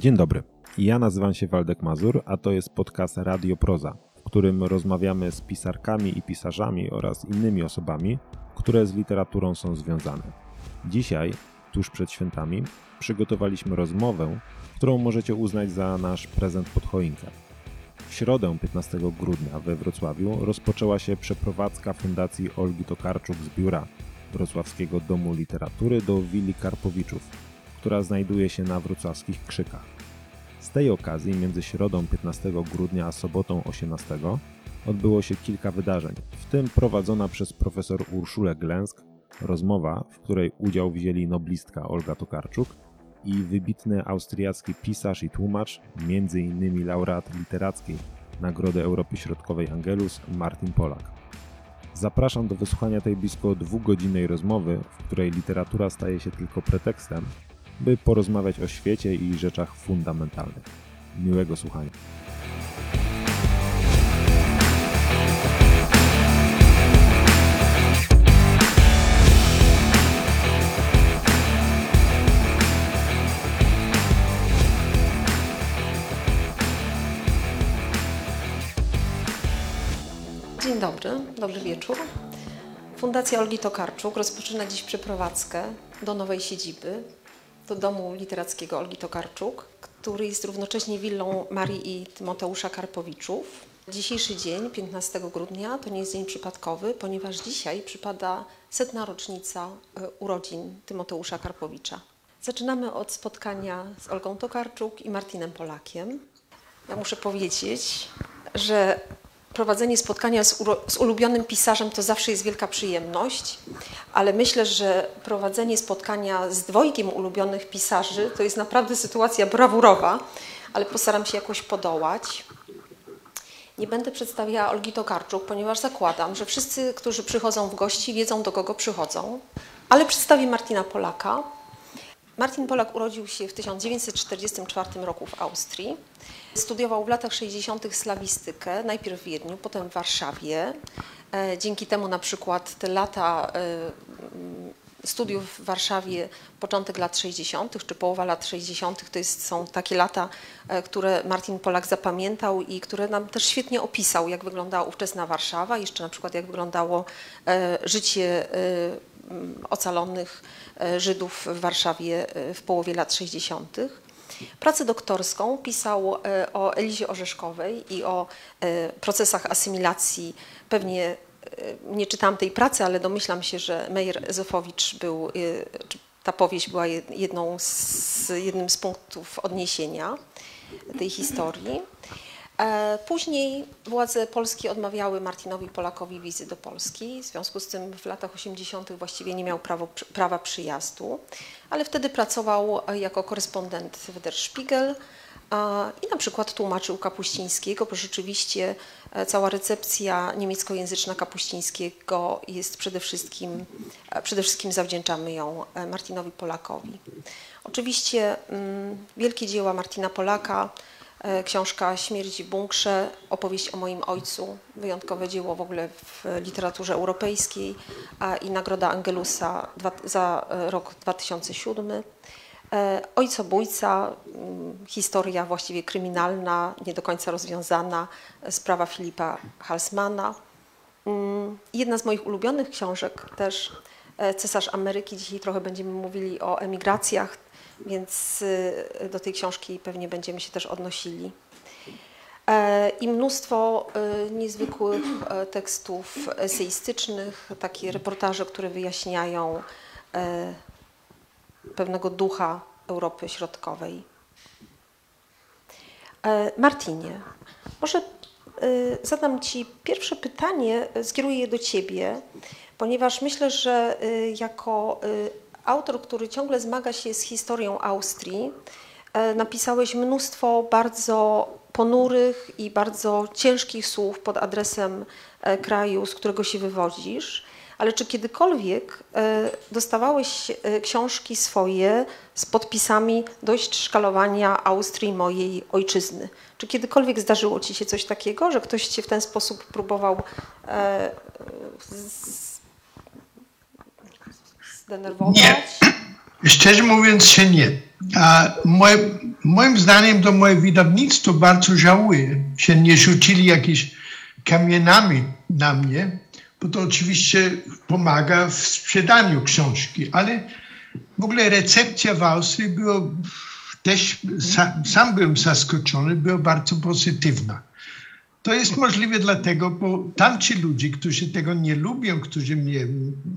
Dzień dobry. Ja nazywam się Waldek Mazur, a to jest podcast Radio Proza, w którym rozmawiamy z pisarkami i pisarzami oraz innymi osobami, które z literaturą są związane. Dzisiaj, tuż przed świętami, przygotowaliśmy rozmowę, którą możecie uznać za nasz prezent pod choinkę. W środę 15 grudnia we Wrocławiu rozpoczęła się przeprowadzka Fundacji Olgi Tokarczuk z biura Wrocławskiego Domu Literatury do Willi Karpowiczów, która znajduje się na wrocławskich Krzykach. Z tej okazji między środą 15 grudnia a sobotą 18 odbyło się kilka wydarzeń, w tym prowadzona przez profesor Urszulę Glęsk rozmowa, w której udział wzięli noblistka Olga Tokarczuk i wybitny austriacki pisarz i tłumacz, m.in. laureat literackiej Nagrody Europy Środkowej Angelus Martin Polak. Zapraszam do wysłuchania tej blisko dwugodzinnej rozmowy, w której literatura staje się tylko pretekstem, by porozmawiać o świecie i rzeczach fundamentalnych. Miłego słuchania. Dzień dobry, dobry wieczór. Fundacja Olgi Tokarczuk rozpoczyna dziś przeprowadzkę do nowej siedziby, do domu literackiego Olgi Tokarczuk, który jest równocześnie willą Marii i Tymoteusza Karpowiczów. Dzisiejszy dzień, 15 grudnia, to nie jest dzień przypadkowy, ponieważ dzisiaj przypada setna rocznica e, urodzin Tymoteusza Karpowicza. Zaczynamy od spotkania z Olgą Tokarczuk i Martinem Polakiem. Ja muszę powiedzieć, że prowadzenie spotkania z, z, ulubionym pisarzem to zawsze jest wielka przyjemność, ale myślę, że prowadzenie spotkania z dwojgiem ulubionych pisarzy to jest naprawdę sytuacja brawurowa, ale postaram się jakoś podołać. Nie będę przedstawiała Olgi Tokarczuk, ponieważ zakładam, że wszyscy, którzy przychodzą w gości, wiedzą, do kogo przychodzą, ale przedstawię Martina Polaka. Martin Polak urodził się w 1944 roku w Austrii. Studiował w latach 60. slawistykę, najpierw w Wiedniu, potem w Warszawie. E, dzięki temu na przykład te lata e, studiów w Warszawie, początek lat 60. czy połowa lat 60. to jest, są takie lata, e, które Martin Polak zapamiętał i które nam też świetnie opisał, jak wyglądała ówczesna Warszawa, jeszcze na przykład jak wyglądało życie ocalonych Żydów w Warszawie w połowie lat 60. Pracę doktorską pisał e, o Elizie Orzeszkowej i o e, procesach asymilacji. Pewnie e, nie czytałam tej pracy, ale domyślam się, że Meir Zofowicz był, ta powieść była jedną z, jednym z punktów odniesienia tej historii. Później władze polskie odmawiały Martinowi Polakowi wizy do Polski, w związku z tym w latach 80. właściwie nie miał prawo, prawa przyjazdu, ale wtedy pracował jako korespondent w Der Spiegel i na przykład tłumaczył Kapuścińskiego, bo rzeczywiście e, cała recepcja niemieckojęzyczna Kapuścińskiego jest przede wszystkim, e, przede wszystkim zawdzięczamy ją e, Martinowi Polakowi. Oczywiście mm, wielkie dzieła Martina Polaka, E, książka Śmierć w bunkrze, opowieść o moim ojcu, wyjątkowe dzieło w ogóle w literaturze europejskiej i Nagroda Angelusa za e, rok 2007. E, ojcobójca, mm, historia właściwie kryminalna, nie do końca rozwiązana, sprawa Filipa Halsmana. Mm, jedna z moich ulubionych książek też, Cesarz Ameryki, dzisiaj trochę będziemy mówili o emigracjach, więc y, do tej książki pewnie będziemy się też odnosili. E, I mnóstwo y, niezwykłych e, tekstów eseistycznych, takie reportaże, które wyjaśniają e, pewnego ducha Europy Środkowej. Martinie, może y, zadam Ci pierwsze pytanie, skieruję je do Ciebie, ponieważ myślę, że jako autor, który ciągle zmaga się z historią Austrii. E, napisałeś mnóstwo bardzo ponurych i bardzo ciężkich słów pod adresem e, kraju, z którego się wywodzisz. Ale czy kiedykolwiek e, dostawałeś książki swoje z podpisami dość szkalowania Austrii, mojej ojczyzny? Czy kiedykolwiek zdarzyło Ci się coś takiego, że ktoś Cię w ten sposób próbował zdenerwować? Nie. Szczerze mówiąc się nie. A moje, moim zdaniem to moje wydawnictwo bardzo żałuje, że nie rzucili jakieś kamieniami na mnie, bo to oczywiście pomaga w sprzedaniu książki, ale w ogóle recepcja w Austrii była też, sam, sam byłem zaskoczony, była bardzo pozytywna. To jest możliwe dlatego, bo tamci ludzie, którzy tego nie lubią, którzy mnie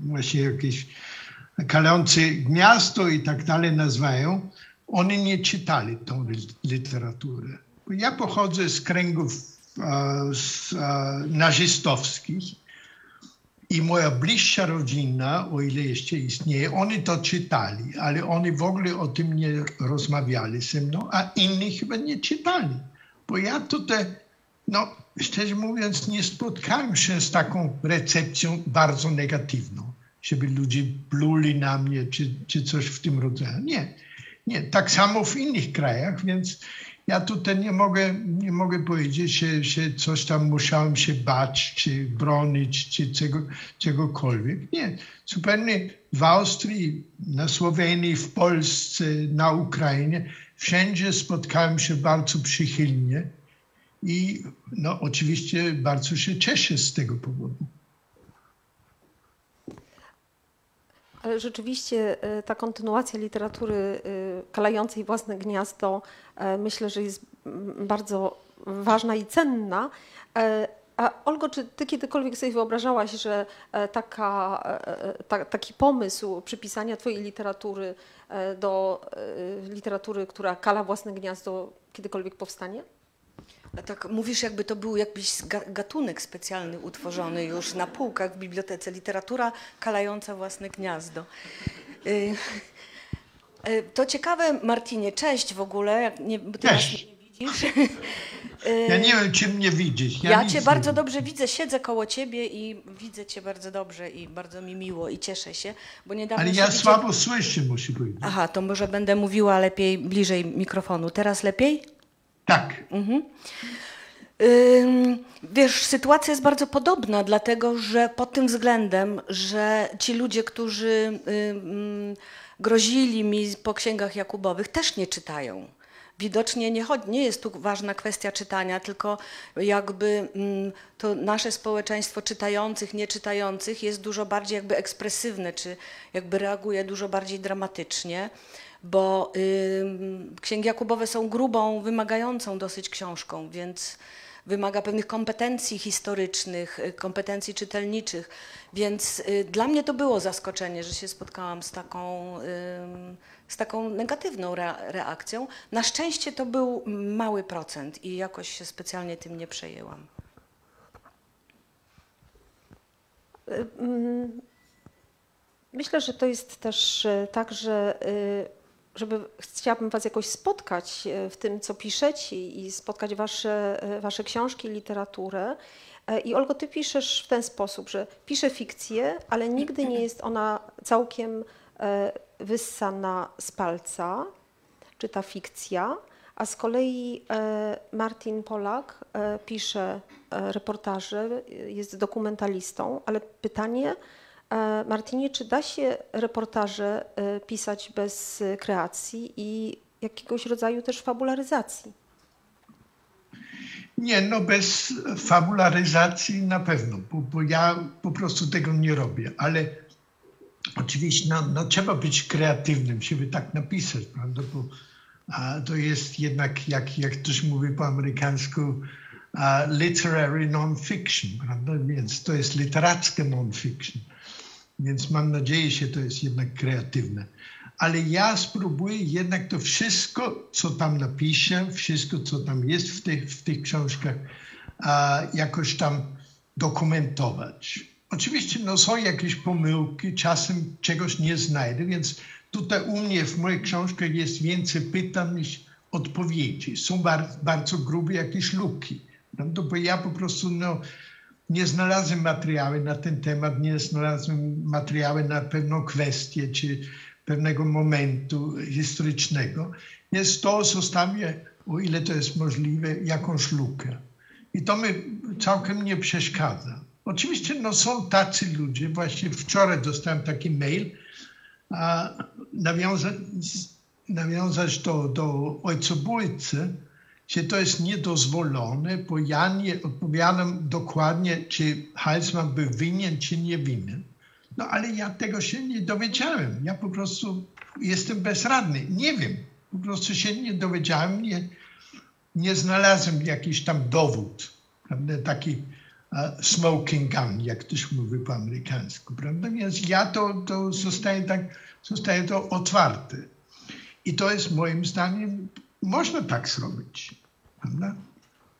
właśnie jakieś kalące gniazdo i tak dalej nazywają, oni nie czytali tą literaturę. Ja pochodzę z kręgów e, z, e, nazistowskich i moja bliższa rodzina, o ile jeszcze istnieje, oni to czytali, ale oni w ogóle o tym nie rozmawiali ze mną, a inni chyba nie czytali. Bo ja tutaj, no szczerze mówiąc, nie spotkałem się z taką recepcją bardzo negatywną, żeby ludzie pluli na mnie czy, czy coś w tym rodzaju. Nie, nie. Tak samo w innych krajach, więc ja tutaj nie mogę, nie mogę powiedzieć, że, że coś tam musiałem się bać, czy bronić, czy czego, czegokolwiek. Nie, zupełnie w Austrii, na Słowenii, w Polsce, na Ukrainie, wszędzie spotkałem się bardzo przychylnie i no, oczywiście bardzo się cieszę z tego powodu. Ale rzeczywiście e, ta kontynuacja literatury e, kalającej własne gniazdo e, myślę, że jest bardzo ważna i cenna. A Olgo, czy ty kiedykolwiek sobie wyobrażałaś, że taka, ta, taki pomysł przypisania twojej literatury do literatury, która kala własne gniazdo, kiedykolwiek powstanie? A tak mówisz, jakby to był jakiś gatunek specjalny utworzony już na półkach w bibliotece. Literatura kalająca własne gniazdo. Y, y, to ciekawe, Martinie, cześć w ogóle. Nie, bo ty cześć. nie widzisz. Ja nie wiem, czy mnie widzisz. Ja, ja cię bardzo dobrze widzę, siedzę koło ciebie i widzę cię bardzo dobrze i bardzo mi miło i cieszę się, bo niedawno Ale ja słabo słyszę, musi być. Aha, to może będę mówiła lepiej, bliżej mikrofonu. Teraz lepiej? Tak. Mhm. Wiesz, sytuacja jest bardzo podobna, dlatego że pod tym względem, że ci ludzie, którzy grozili mi po księgach Jakubowych, też nie czytają. Widocznie nie, chodzi, nie jest tu ważna kwestia czytania, tylko jakby to nasze społeczeństwo czytających, nieczytających jest dużo bardziej jakby ekspresywne, czy jakby reaguje dużo bardziej dramatycznie bo y, księgi Jakubowe są grubą, wymagającą dosyć książką, więc wymaga pewnych kompetencji historycznych, y, kompetencji czytelniczych, więc y, dla mnie to było zaskoczenie, że się spotkałam z taką, y, z taką negatywną reakcją. Na szczęście to był mały procent i jakoś się specjalnie tym nie przejęłam. Mm, myślę, że to jest też tak, że żeby chciałabym Was jakoś spotkać e, w tym, co piszecie i spotkać Wasze, e, wasze książki, literaturę. E, I Olgo, Ty piszesz w ten sposób, że piszę fikcję, ale nigdy nie jest ona całkiem wyssana z palca, czy ta fikcja, a z kolei Martin Polak pisze reportaże, jest dokumentalistą, ale pytanie, Martinie, czy da się reportaże e, pisać bez kreacji i jakiegoś rodzaju też fabularyzacji? Nie, no bez fabularyzacji na pewno, bo, bo ja po prostu tego nie robię, ale oczywiście no, no trzeba być kreatywnym, żeby tak napisać, prawda, bo a, to jest jednak, jak, jak ktoś mówi po amerykańsku, uh, literary non-fiction, prawda, więc to jest literackie non-fiction. Więc mam nadzieję, że to jest jednak kreatywne. Ale ja spróbuję jednak to wszystko, co tam napiszę, wszystko, co tam jest w tych, w tych książkach, a, jakoś tam dokumentować. Oczywiście no, są jakieś pomyłki, czasem czegoś nie znajdę, więc tutaj u mnie w moich książkach jest więcej pytań niż odpowiedzi. Są bardzo, bardzo grube jakieś luki. No, bo ja po prostu no, nie znalazłem materiały na ten temat, nie znalazłem materiały na pewną kwestię czy pewnego momentu historycznego. Więc to zostawię, o ile to jest możliwe, jakąś lukę. I to mi całkiem nie przeszkadza. Oczywiście no, są tacy ludzie, właśnie wczoraj dostałem taki mail, a nawiąza, nawiązać do, do ojcobójcy, że to jest niedozwolone, bo ja nie odpowiadam dokładnie, czy Heilsman był winien, czy nie winien. No ale ja tego się nie dowiedziałem. Ja po prostu jestem bezradny. Nie wiem. Po prostu się nie dowiedziałem, nie, nie znalazłem jakiś tam dowód, prawda? taki uh, smoking gun, jak ktoś mówi po amerykańsku, prawda? Więc ja to, to zostaje tak, zostaje to otwarte. I to jest moim zdaniem, można tak zrobić, prawda?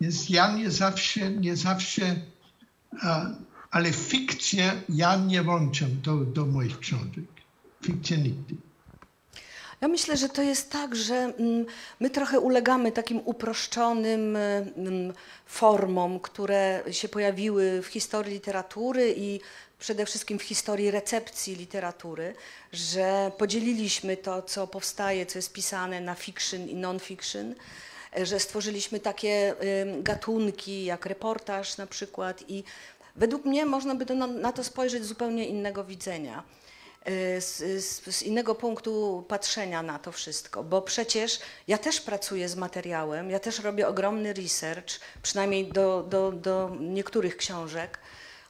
Więc ja nie zawsze, nie zawsze, ale fikcję ja nie włączam do, do moich książek. Fikcję nigdy. Ja myślę, że to jest tak, że mm, my trochę ulegamy takim uproszczonym mm, formom, które się pojawiły w historii literatury i przede wszystkim w historii recepcji literatury, że podzieliliśmy to, co powstaje, co jest pisane na fiction i non-fiction, że stworzyliśmy takie gatunki jak reportaż na przykład i według mnie można by to na, to spojrzeć z zupełnie innego widzenia. Y, z, z, z, innego punktu patrzenia na to wszystko, bo przecież ja też pracuję z materiałem, ja też robię ogromny research, przynajmniej do, do, do niektórych książek,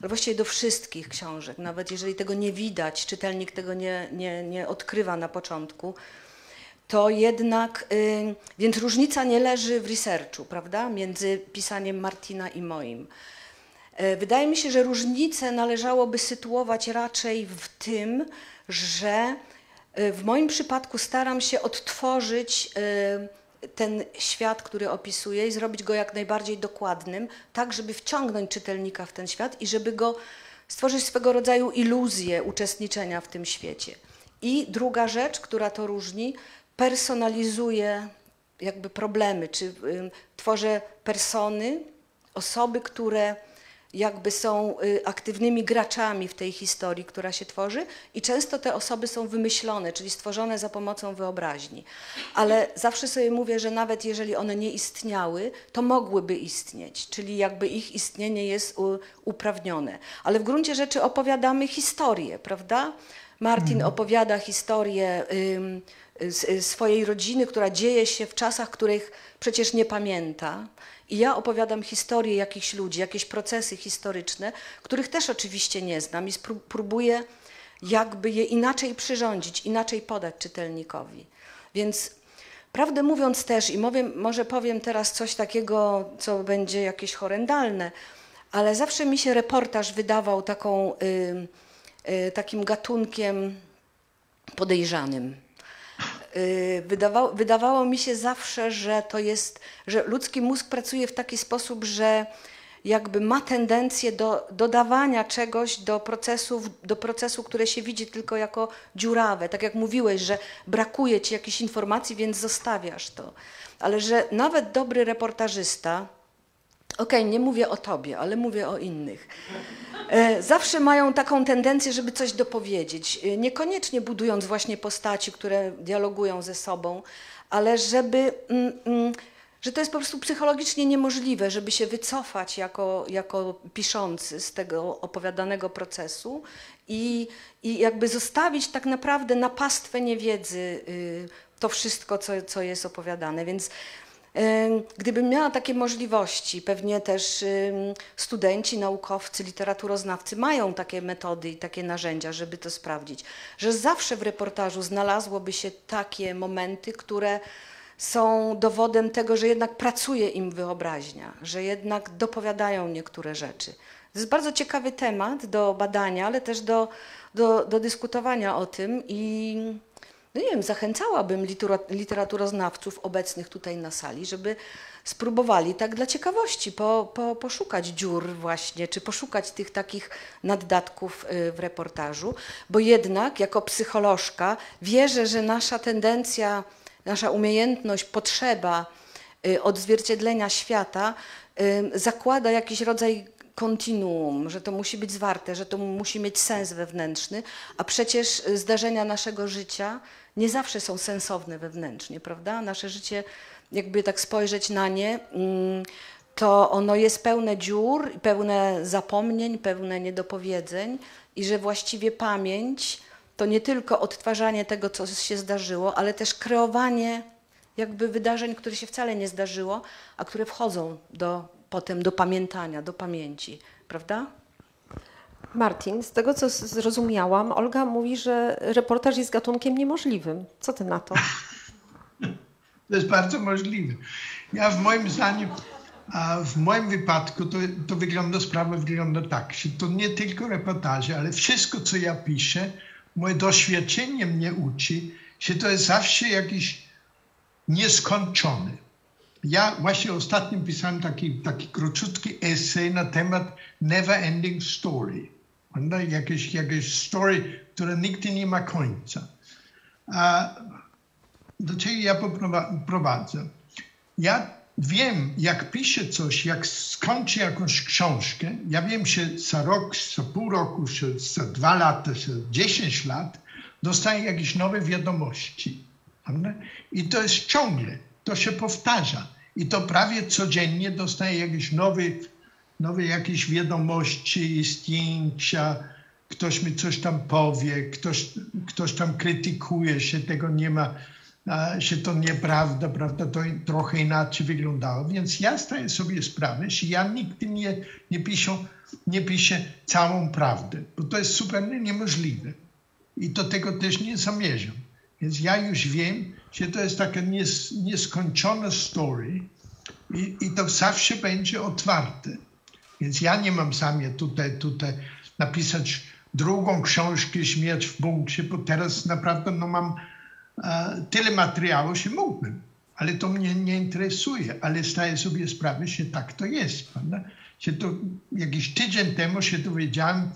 ale właściwie do wszystkich książek, nawet jeżeli tego nie widać, czytelnik tego nie, nie, nie odkrywa na początku, to jednak, y, więc różnica nie leży w researchu, prawda, między pisaniem Martina i moim. E, wydaje mi się, że różnice należałoby sytuować raczej w tym, że e, w moim przypadku staram się odtworzyć e, ten świat, który opisuję i zrobić go jak najbardziej dokładnym, tak żeby wciągnąć czytelnika w ten świat i żeby go stworzyć swego rodzaju iluzję uczestniczenia w tym świecie. I druga rzecz, która to różni, personalizuje jakby problemy, czy tworzę persony, osoby, które jakby są y, aktywnymi graczami w tej historii, która się tworzy i często te osoby są wymyślone, czyli stworzone za pomocą wyobraźni. Ale zawsze sobie mówię, że nawet jeżeli one nie istniały, to mogłyby istnieć, czyli jakby ich istnienie jest uprawnione. Ale w gruncie rzeczy opowiadamy historię, prawda? Martin mhm. opowiada historię swojej rodziny, która dzieje się w czasach, których przecież nie pamięta. I ja opowiadam historię jakichś ludzi, jakieś procesy historyczne, których też oczywiście nie znam i próbuję jakby je inaczej przyrządzić, inaczej podać czytelnikowi. Więc prawdę mówiąc też, i mówię, może powiem teraz coś takiego, co będzie jakieś horrendalne, ale zawsze mi się reportaż wydawał taką, y, y, takim gatunkiem podejrzanym. Y, wydawało, wydawało mi się zawsze, że to jest, że ludzki mózg pracuje w taki sposób, że jakby ma tendencję do dodawania czegoś do procesów, do procesu, które się widzi tylko jako dziurawe. Tak jak mówiłeś, że brakuje ci jakichś informacji, więc zostawiasz to. Ale że nawet dobry reportażysta, Okej, okay, nie mówię o tobie, ale mówię o innych. E, zawsze mają taką tendencję, żeby coś dopowiedzieć. E, niekoniecznie budując właśnie postaci, które dialogują ze sobą, ale żeby, mm, mm, że to jest po prostu psychologicznie niemożliwe, żeby się wycofać jako, jako piszący z tego opowiadanego procesu i, i jakby zostawić tak naprawdę na pastwę niewiedzy y, to wszystko, co, co jest opowiadane. Więc Gdybym miała takie możliwości, pewnie też studenci, naukowcy, literaturoznawcy mają takie metody i takie narzędzia, żeby to sprawdzić, że zawsze w reportażu znalazłoby się takie momenty, które są dowodem tego, że jednak pracuje im wyobraźnia, że jednak dopowiadają niektóre rzeczy. To jest bardzo ciekawy temat do badania, ale też do, do, do dyskutowania o tym i no nie wiem, zachęcałabym literaturoznawców obecnych tutaj na sali, żeby spróbowali tak dla ciekawości po, po, poszukać dziur właśnie, czy poszukać tych takich naddatków y, w reportażu, bo jednak jako psycholożka wierzę, że nasza tendencja, nasza umiejętność, potrzeba y, odzwierciedlenia świata y, zakłada jakiś rodzaj kontinuum, że to musi być zwarte, że to musi mieć sens wewnętrzny, a przecież zdarzenia naszego życia nie zawsze są sensowne wewnętrznie, prawda? Nasze życie, jakby tak spojrzeć na nie, mm, to ono jest pełne dziur, pełne zapomnień, pełne niedopowiedzeń i że właściwie pamięć to nie tylko odtwarzanie tego, co się zdarzyło, ale też kreowanie jakby wydarzeń, które się wcale nie zdarzyło, a które wchodzą do, potem do pamiętania, do pamięci, prawda? Martin, z tego co zrozumiałam, Olga mówi, że reportaż jest gatunkiem niemożliwym. Co ty na to? To jest bardzo możliwe. Ja w moim zdaniu, w moim wypadku to, to wygląda, sprawa wygląda tak, że to nie tylko reportaże, ale wszystko, co ja piszę, moje doświadczenie mnie uczy, że to jest zawsze jakiś nieskończony. Ja właśnie ostatnio pisałem taki, taki króciutki esej na temat Never Ending Story. Jakieś, jakieś story, które nigdy nie ma końca. A do czego ja prowadzę? Ja wiem, jak piszę coś, jak skończę jakąś książkę, ja wiem, że za rok, za pół roku, za dwa lata, za dziesięć lat dostaję jakieś nowe wiadomości. I to jest ciągle, to się powtarza. I to prawie codziennie dostaję jakieś nowe, nowe jakieś wiadomości, zdjęcia, ktoś mi coś tam powie, ktoś, ktoś tam krytykuje, że tego nie ma, że to nieprawda, prawda, to trochę inaczej wyglądało. Więc ja zdaję sobie sprawę, że ja nigdy nie, nie, piszę, nie piszę całą prawdę, bo to jest zupełnie niemożliwe. I do tego też nie zamierzam. Więc ja już wiem, że to jest taka nies, nieskończona story i, i to zawsze będzie otwarte. Więc ja nie mam zamiar tutaj, tutaj napisać drugą książkę Śmierć w bunkrze, bo teraz naprawdę no, mam e, tyle materiału, że mógłbym. Ale to mnie nie interesuje, ale zdaję sobie sprawę, że tak to jest. Prawda? To jakiś tydzień temu się dowiedziałem,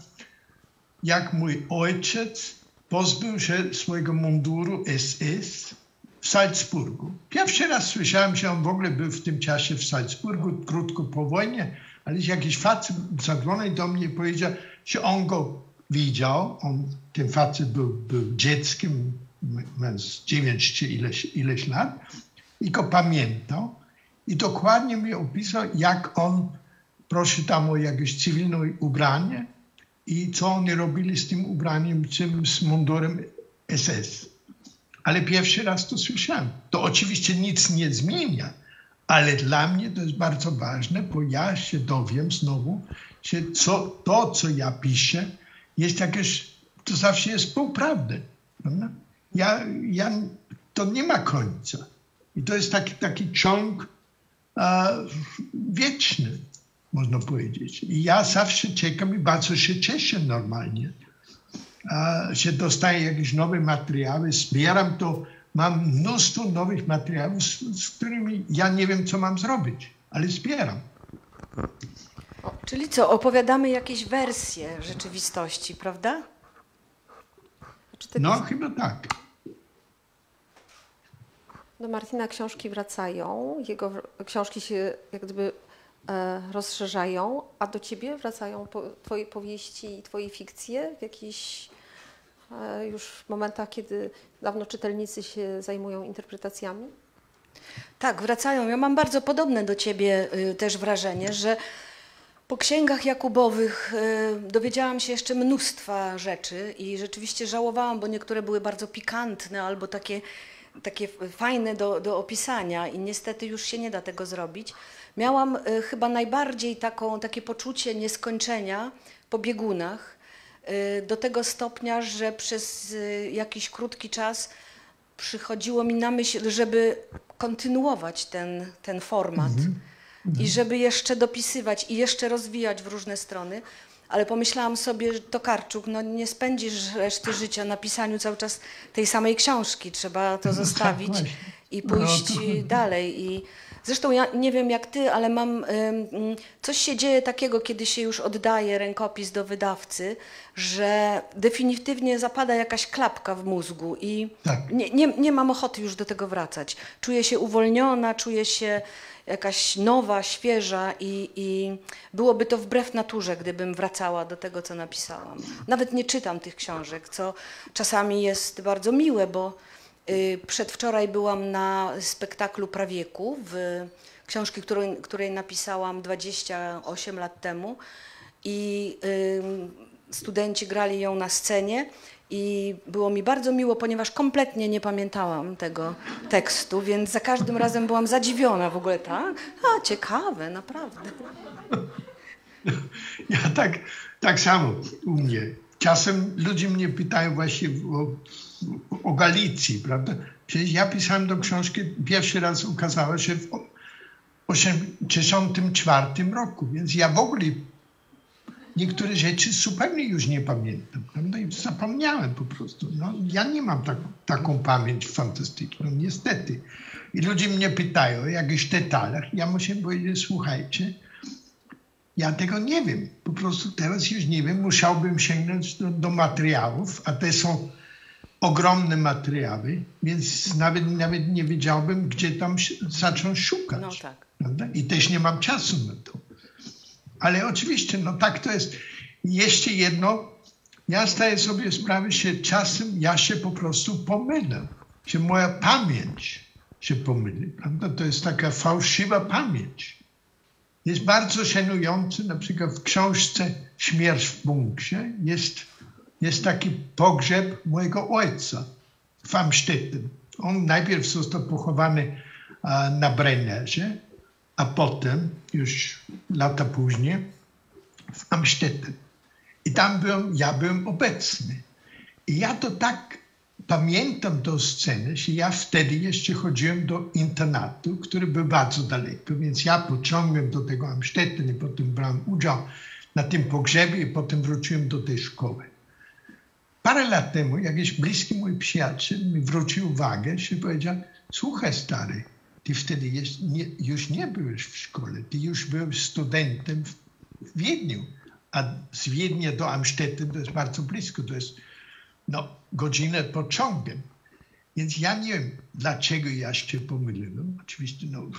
jak mój ojciec pozbył się swojego munduru SS w Salzburgu. Pierwszy raz słyszałem, że on w ogóle był w tym czasie w Salzburgu, krótko po wojnie, ale jakiś facet zadzwonił do mnie i powiedział, że on go widział. On, ten facet był, był dzieckiem, mając 9 czy ileś, ileś lat i go pamiętał. I dokładnie mi opisał, jak on prosił tam o jakieś cywilne ubranie i co oni robili z tym ubraniem, tym z mundurem SS. Ale pierwszy raz to słyszałem. To oczywiście nic nie zmienia, ale dla mnie to jest bardzo ważne, bo ja się dowiem znowu, że co, to, co ja piszę, jest jakieś, to zawsze jest półprawdy. Ja, ja, to nie ma końca. I to jest taki, taki ciąg wieczny można powiedzieć. I ja zawsze czekam i bardzo się cieszę normalnie, że dostaję jakieś nowe materiały, zbieram to, mam mnóstwo nowych materiałów, z, z którymi ja nie wiem, co mam zrobić, ale zbieram. Czyli co, opowiadamy jakieś wersje rzeczywistości, prawda? No, chyba tak. Do Martina książki wracają, jego książki się jak gdyby E, rozszerzają, a do ciebie wracają po, twoje powieści i twoje fikcje w jakichś e, już momentach, kiedy dawno czytelnicy się zajmują interpretacjami? Tak, wracają. Ja mam bardzo podobne do ciebie y, też wrażenie, że po księgach Jakubowych y, dowiedziałam się jeszcze mnóstwa rzeczy i rzeczywiście żałowałam, bo niektóre były bardzo pikantne albo takie, takie fajne do, do opisania i niestety już się nie da tego zrobić miałam y, chyba najbardziej taką, takie poczucie nieskończenia po biegunach, do tego stopnia, że przez y, jakiś krótki czas przychodziło mi na myśl, żeby kontynuować ten, ten format mm -hmm. i żeby jeszcze dopisywać i jeszcze rozwijać w różne strony. Ale pomyślałam sobie, że to Karczuk, no nie spędzisz reszty życia na pisaniu cały czas tej samej książki. Trzeba to no tak, zostawić i no pójść no, dalej. I Zresztą ja nie wiem jak ty, ale mam coś się dzieje takiego, kiedy się już oddaje rękopis do wydawcy, że definitywnie zapada jakaś klapka w mózgu i tak. nie, nie, nie mam ochoty już do tego wracać. Czuję się uwolniona, czuję się jakaś nowa, świeża i, i byłoby to wbrew naturze, gdybym wracała do tego, co napisałam. Nawet nie czytam tych książek, co czasami jest bardzo miłe, bo przedwczoraj byłam na spektaklu Prawieku, w książki, której, której napisałam 28 lat temu i studenci grali ją na scenie I było mi bardzo miło, ponieważ kompletnie nie pamiętałam tego tekstu, więc za każdym razem byłam zadziwiona w ogóle, tak? A, ciekawe, naprawdę. Ja tak, tak samo u mnie. Czasem ludzie mnie pytają właśnie o, o Galicji, prawda? Przecież ja pisałem do książki, pierwszy raz ukazało się w 1984 roku, więc ja w ogóle niektóre rzeczy zupełnie już nie pamiętam. Prawda? I zapomniałem po prostu. No, ja nie mam tak, taką pamięć fantastyczną, niestety. I ludzie mnie pytają o jakichś detalach. Ja muszę powiedzieć, słuchajcie, ja tego nie wiem. Po prostu teraz już nie wiem. Musiałbym sięgnąć do, do materiałów, a te są ogromne materiały, więc nawet, nawet nie wiedziałbym, gdzie tam zacząć szukać. No tak. Prawda? I też nie mam czasu na to. Ale oczywiście, no tak to jest. Jeszcze jedno, ja zdaję sobie sprawę, że czasem ja się po prostu pomylę, że moja pamięć się pomyli. Prawda? To jest taka fałszywa pamięć. Jest bardzo szanujący, na przykład w książce Śmierć w bunkrze jest, jest taki pogrzeb mojego ojca w Amstetten. On najpierw został pochowany na Brennerze, a potem, już lata później, w Amstetten. I tam byłem, ja byłem obecny. I ja to tak pamiętam tę scenę, że ja wtedy jeszcze chodziłem do internatu, który był bardzo daleko, więc ja pociągłem do tego Amstetten i potem brałem udział na tym pogrzebie i potem wróciłem do tej szkoły. Parę lat temu jakiś bliski mój przyjaciel mi zwrócił uwagę, że powiedział, słuchaj stary, ty wtedy jest, nie, już nie byłeś w szkole, ty już byłeś studentem w, w Wiedniu, a z Wiednia do Amstetten to jest bardzo blisko, to jest no, godzinę pociągiem. Więc ja nie wiem, dlaczego ja się pomyliłem. Oczywiście no,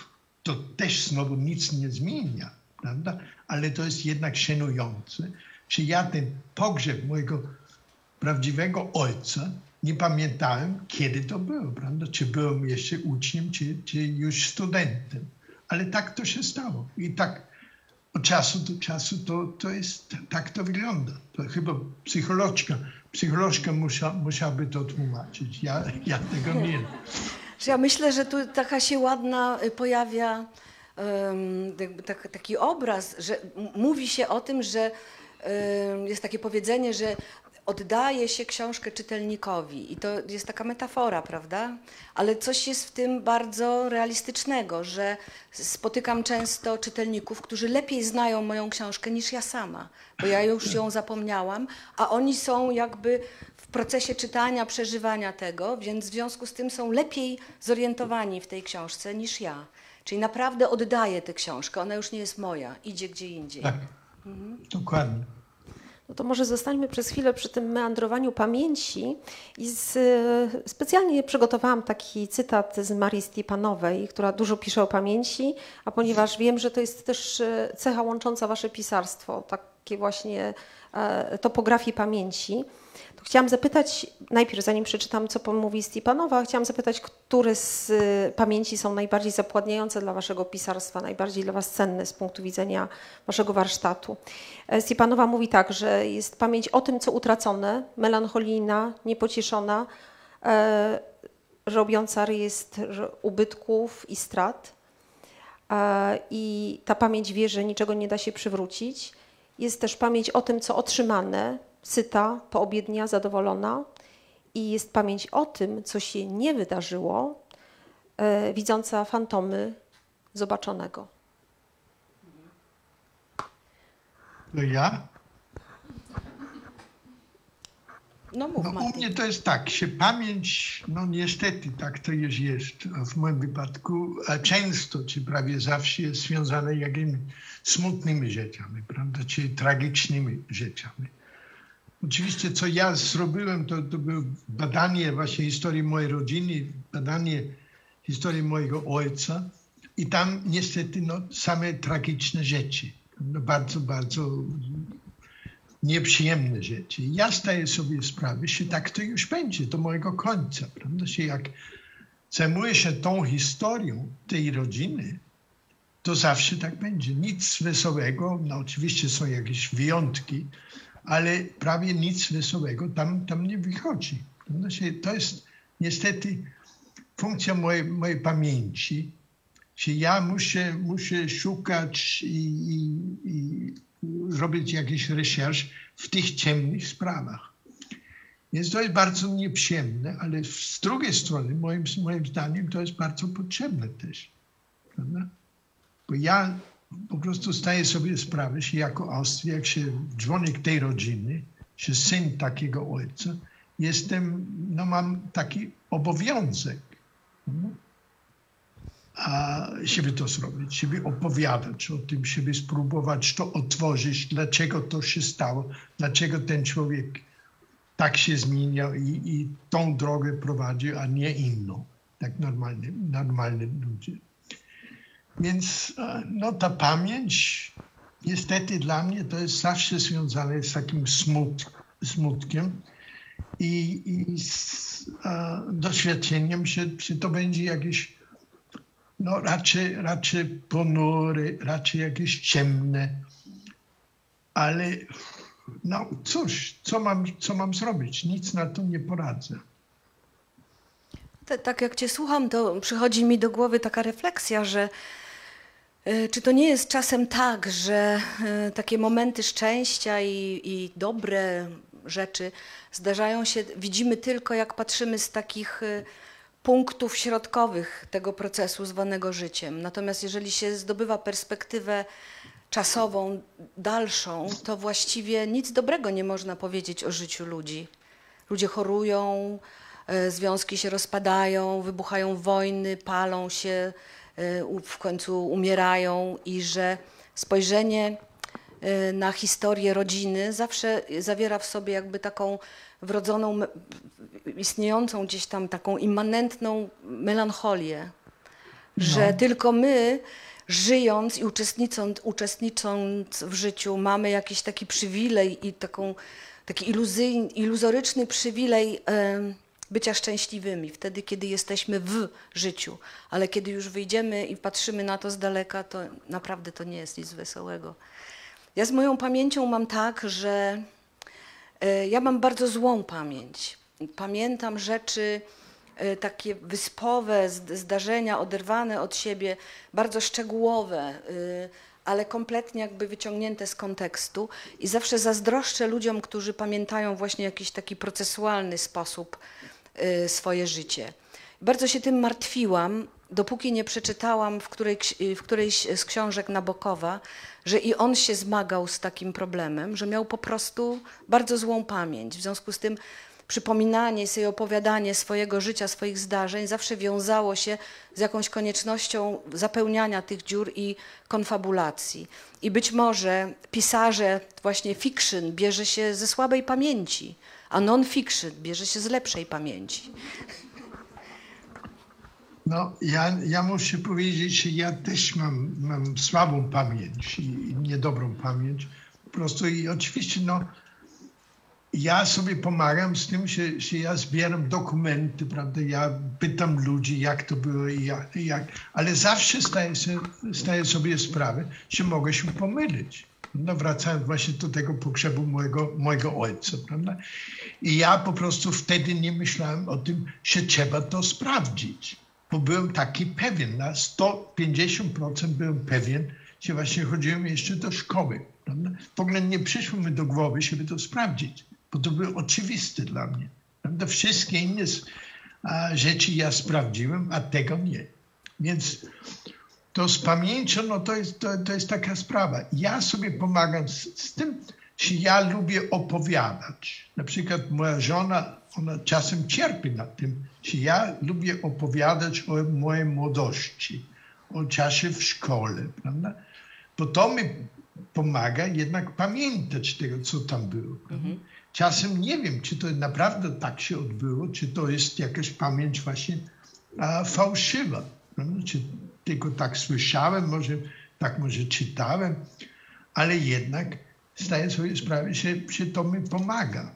to też znowu nic nie zmienia, prawda? Ale to jest jednak szanujące, że ja ten pogrzeb mojego prawdziwego ojca nie pamiętałem, kiedy to było, prawda? Czy byłem jeszcze uczniem, czy, czy już studentem. Ale tak to się stało. I tak od czasu do czasu to, to jest, tak to wygląda. To chyba psycholożka, psycholożka musia, musiałaby to tłumaczyć. Ja, ja tego nie wiem. Ja myślę, że tu taka się ładna y, pojawia um, tak, taki obraz, że mówi się o tym, że jest takie powiedzenie, że oddaje się książkę czytelnikowi i to jest taka metafora, prawda? Ale coś jest w tym bardzo realistycznego, że spotykam często czytelników, którzy lepiej znają moją książkę niż ja sama, bo ja już ją zapomniałam, a oni są jakby w procesie czytania, przeżywania tego, więc w związku z tym są lepiej zorientowani w tej książce niż ja. Czyli naprawdę oddaję tę książkę, ona już nie jest moja, idzie gdzie indziej. Tak, mhm. dokładnie. No to może zostańmy przez chwilę przy tym meandrowaniu pamięci i z, specjalnie przygotowałam taki cytat z Marii Stepanowej, która dużo pisze o pamięci, a ponieważ wiem, że to jest też e, cecha łącząca wasze pisarstwo, takie właśnie e, topografii pamięci, to chciałam zapytać, najpierw zanim przeczytam, co mówi Stepanowa, chciałam zapytać, które z y, pamięci są najbardziej zapładniające dla waszego pisarstwa, najbardziej dla was cenne z punktu widzenia waszego warsztatu. E, Stepanowa mówi tak, że jest pamięć o tym, co utracone, melancholijna, niepocieszona, e, robiąca rejestr ubytków i strat. E, I ta pamięć wie, że niczego nie da się przywrócić. Jest też pamięć o tym, co otrzymane, syta, poobiednia, zadowolona i jest pamięć o tym, co się nie wydarzyło, e, widząca fantomy zobaczonego. To ja? No, mów, no, u mnie to jest tak, się pamięć, no niestety tak to już jest, w moim wypadku często, czy prawie zawsze jest związane jakimiś smutnymi rzeczami, prawda, czy tragicznymi rzeczami. Oczywiście, co ja zrobiłem, to, to było badanie właśnie historii mojej rodziny, badanie historii mojego ojca i tam niestety no, same tragiczne rzeczy, no, bardzo, bardzo nieprzyjemne rzeczy. Ja zdaję sobie sprawę, że tak to już będzie do mojego końca, prawda? Że jak zajmuję się tą historią tej rodziny, to zawsze tak będzie. Nic wesołego, no oczywiście są jakieś wyjątki, ale prawie nic wesołego tam, tam nie wychodzi. To jest niestety funkcja mojej, mojej pamięci, że ja muszę, muszę szukać i, i, i robić jakiś research w tych ciemnych sprawach. Więc to jest bardzo nieprzyjemne, ale z drugiej strony, moim, moim zdaniem, to jest bardzo potrzebne też. Prawda? Bo ja po prostu zdaję sobie sprawę, że jako Austria, jak się członek tej rodziny, że syn takiego ojca, jestem, no mam taki obowiązek, no, a żeby to zrobić, żeby opowiadać o tym, żeby spróbować to otworzyć, dlaczego to się stało, dlaczego ten człowiek tak się zmieniał i, i tą drogę prowadził, a nie inną, tak normalnie, normalni ludzie. Więc no, ta pamięć, niestety dla mnie to jest zawsze związane z takim smut, smutkiem i, i z a, doświadczeniem, że, że to będzie jakieś no, raczej, raczej ponury, raczej jakieś ciemne, ale no cóż, co mam, co mam zrobić? Nic na to nie poradzę. Tak jak Cię słucham, to przychodzi mi do głowy taka refleksja, że e, czy to nie jest czasem tak, że e, takie momenty szczęścia i, i dobre rzeczy zdarzają się, widzimy tylko jak patrzymy z takich e, punktów środkowych tego procesu zwanego życiem. Natomiast jeżeli się zdobywa perspektywę czasową, dalszą, to właściwie nic dobrego nie można powiedzieć o życiu ludzi. Ludzie chorują, e, związki się rozpadają, wybuchają wojny, palą się, e, w końcu umierają i że spojrzenie e, na historię rodziny zawsze zawiera w sobie jakby taką wrodzoną, istniejącą gdzieś tam taką immanentną melancholię, no. że tylko my żyjąc i uczestnicząc, uczestnicząc w życiu, mamy jakiś taki przywilej i taką, taki iluzoryczny przywilej bycia szczęśliwymi, wtedy, kiedy jesteśmy w życiu. Ale kiedy już wyjdziemy i patrzymy na to z daleka, to naprawdę to nie jest nic wesołego. Ja z moją pamięcią mam tak, że e, ja mam bardzo złą pamięć. Pamiętam rzeczy, E, takie wyspowe zdarzenia, oderwane od siebie, bardzo szczegółowe, e, ale kompletnie jakby wyciągnięte z kontekstu. I zawsze zazdroszczę ludziom, którzy pamiętają właśnie jakiś taki procesualny sposób swoje życie. Bardzo się tym martwiłam, dopóki nie przeczytałam w, której, w którejś z książek Nabokowa, że i on się zmagał z takim problemem, że miał po prostu bardzo złą pamięć. W związku z tym przypominanie sobie, opowiadanie swojego życia, swoich zdarzeń zawsze wiązało się z jakąś koniecznością zapełniania tych dziur i konfabulacji. I być może pisarze właśnie fiction bierze się ze słabej pamięci, a non-fiction bierze się z lepszej pamięci. No, ja, ja muszę powiedzieć, że ja też mam, mam słabą pamięć i niedobrą pamięć. Po prostu i oczywiście no, ja sobie pomagam z tym, że, że ja zbieram dokumenty, prawda? Ja pytam ludzi, jak to było i jak, jak ale zawsze zdaję, sobie, sprawę, że mogę się pomylić. No, wracając właśnie do tego pogrzebu mojego, mojego ojca, prawda? I ja po prostu wtedy nie myślałem o tym, że trzeba to sprawdzić, bo byłem taki pewien, na 150% byłem pewien, że właśnie chodziłem jeszcze do szkoły. Prawda? W ogóle nie przyszło mi do głowy, żeby to sprawdzić bo to było oczywiste dla mnie. Prawda? Wszystkie inne rzeczy ja sprawdziłem, a tego nie. Więc to z pamięcią, no to jest, to, to jest taka sprawa. Ja sobie pomagam z, z tym, że ja lubię opowiadać. Na przykład moja żona, ona czasem cierpi na tym, że ja lubię opowiadać o mojej młodości, o czasie w szkole, prawda? Bo to mi pomaga jednak pamiętać tego, co tam było. Mhm. Czasem nie wiem, czy to naprawdę tak się odbyło, czy to jest jakaś pamięć właśnie a, fałszywa. No, czy tylko tak słyszałem, może tak może czytałem, ale jednak zdaję sobie sprawę, że, że to mi pomaga.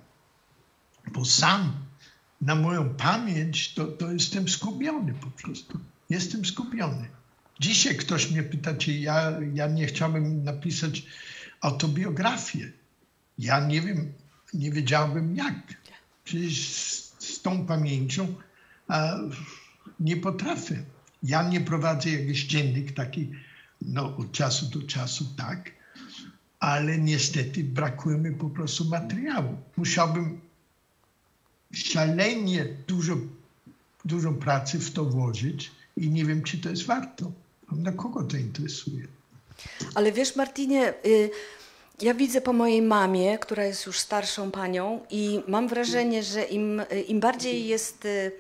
Bo sam na moją pamięć to, to jestem skupiony po prostu. Jestem skupiony. Dzisiaj ktoś mnie pyta, czy ja, ja nie chciałbym napisać autobiografię. ja nie wiem, nie wiedziałbym jak. Przecież z, z tą pamięcią a, nie potrafię. Ja nie prowadzę jakiś dziennik taki, no od czasu do czasu tak, ale niestety brakuje mi po prostu materiału. Musiałbym szalenie dużo, dużo pracy w to włożyć i nie wiem, czy to jest warto. Na kogo to interesuje? Ale wiesz, Martinie, y, ja widzę po mojej mamie, która jest już starszą panią, i mam wrażenie, że im, im bardziej jest y,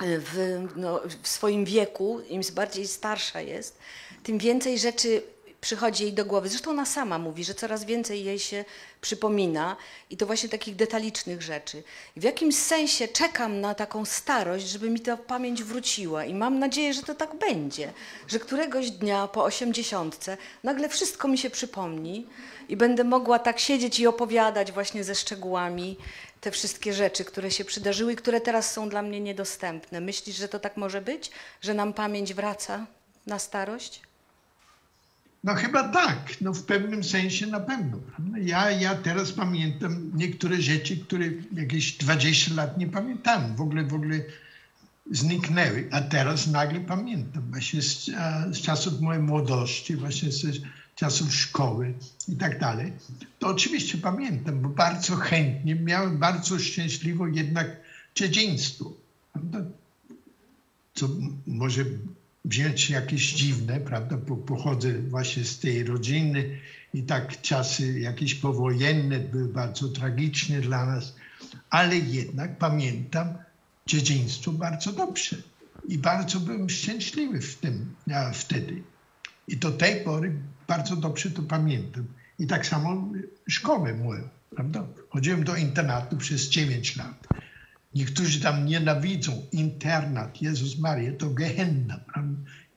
w, no, w swoim wieku, im bardziej starsza jest, tym więcej rzeczy przychodzi jej do głowy. Zresztą ona sama mówi, że coraz więcej jej się przypomina i to właśnie takich detalicznych rzeczy. W jakimś sensie czekam na taką starość, żeby mi ta pamięć wróciła i mam nadzieję, że to tak będzie, że któregoś dnia po osiemdziesiątce nagle wszystko mi się przypomni i będę mogła tak siedzieć i opowiadać właśnie ze szczegółami te wszystkie rzeczy, które się przydarzyły i które teraz są dla mnie niedostępne. Myślisz, że to tak może być? Że nam pamięć wraca na starość? No chyba tak, no w pewnym sensie na pewno. Ja, ja teraz pamiętam niektóre rzeczy, które jakieś 20 lat nie pamiętam. W ogóle, w ogóle zniknęły, a teraz nagle pamiętam. Właśnie z, z czasów mojej młodości, właśnie z czasów szkoły i tak dalej. To oczywiście pamiętam, bo bardzo chętnie miałem bardzo szczęśliwe jednak dzieciństwo. Co może wziąć jakieś dziwne, prawda, bo pochodzę właśnie z tej rodziny i tak czasy jakieś powojenne były bardzo tragiczne dla nas, ale jednak pamiętam dzieciństwo bardzo dobrze i bardzo byłem szczęśliwy w tym wtedy. I do tej pory bardzo dobrze to pamiętam. I tak samo szkołę moją, prawda? Chodziłem do internatu przez 9 lat. Niektórzy tam nienawidzą internat, Jezus Maria, to gehenna.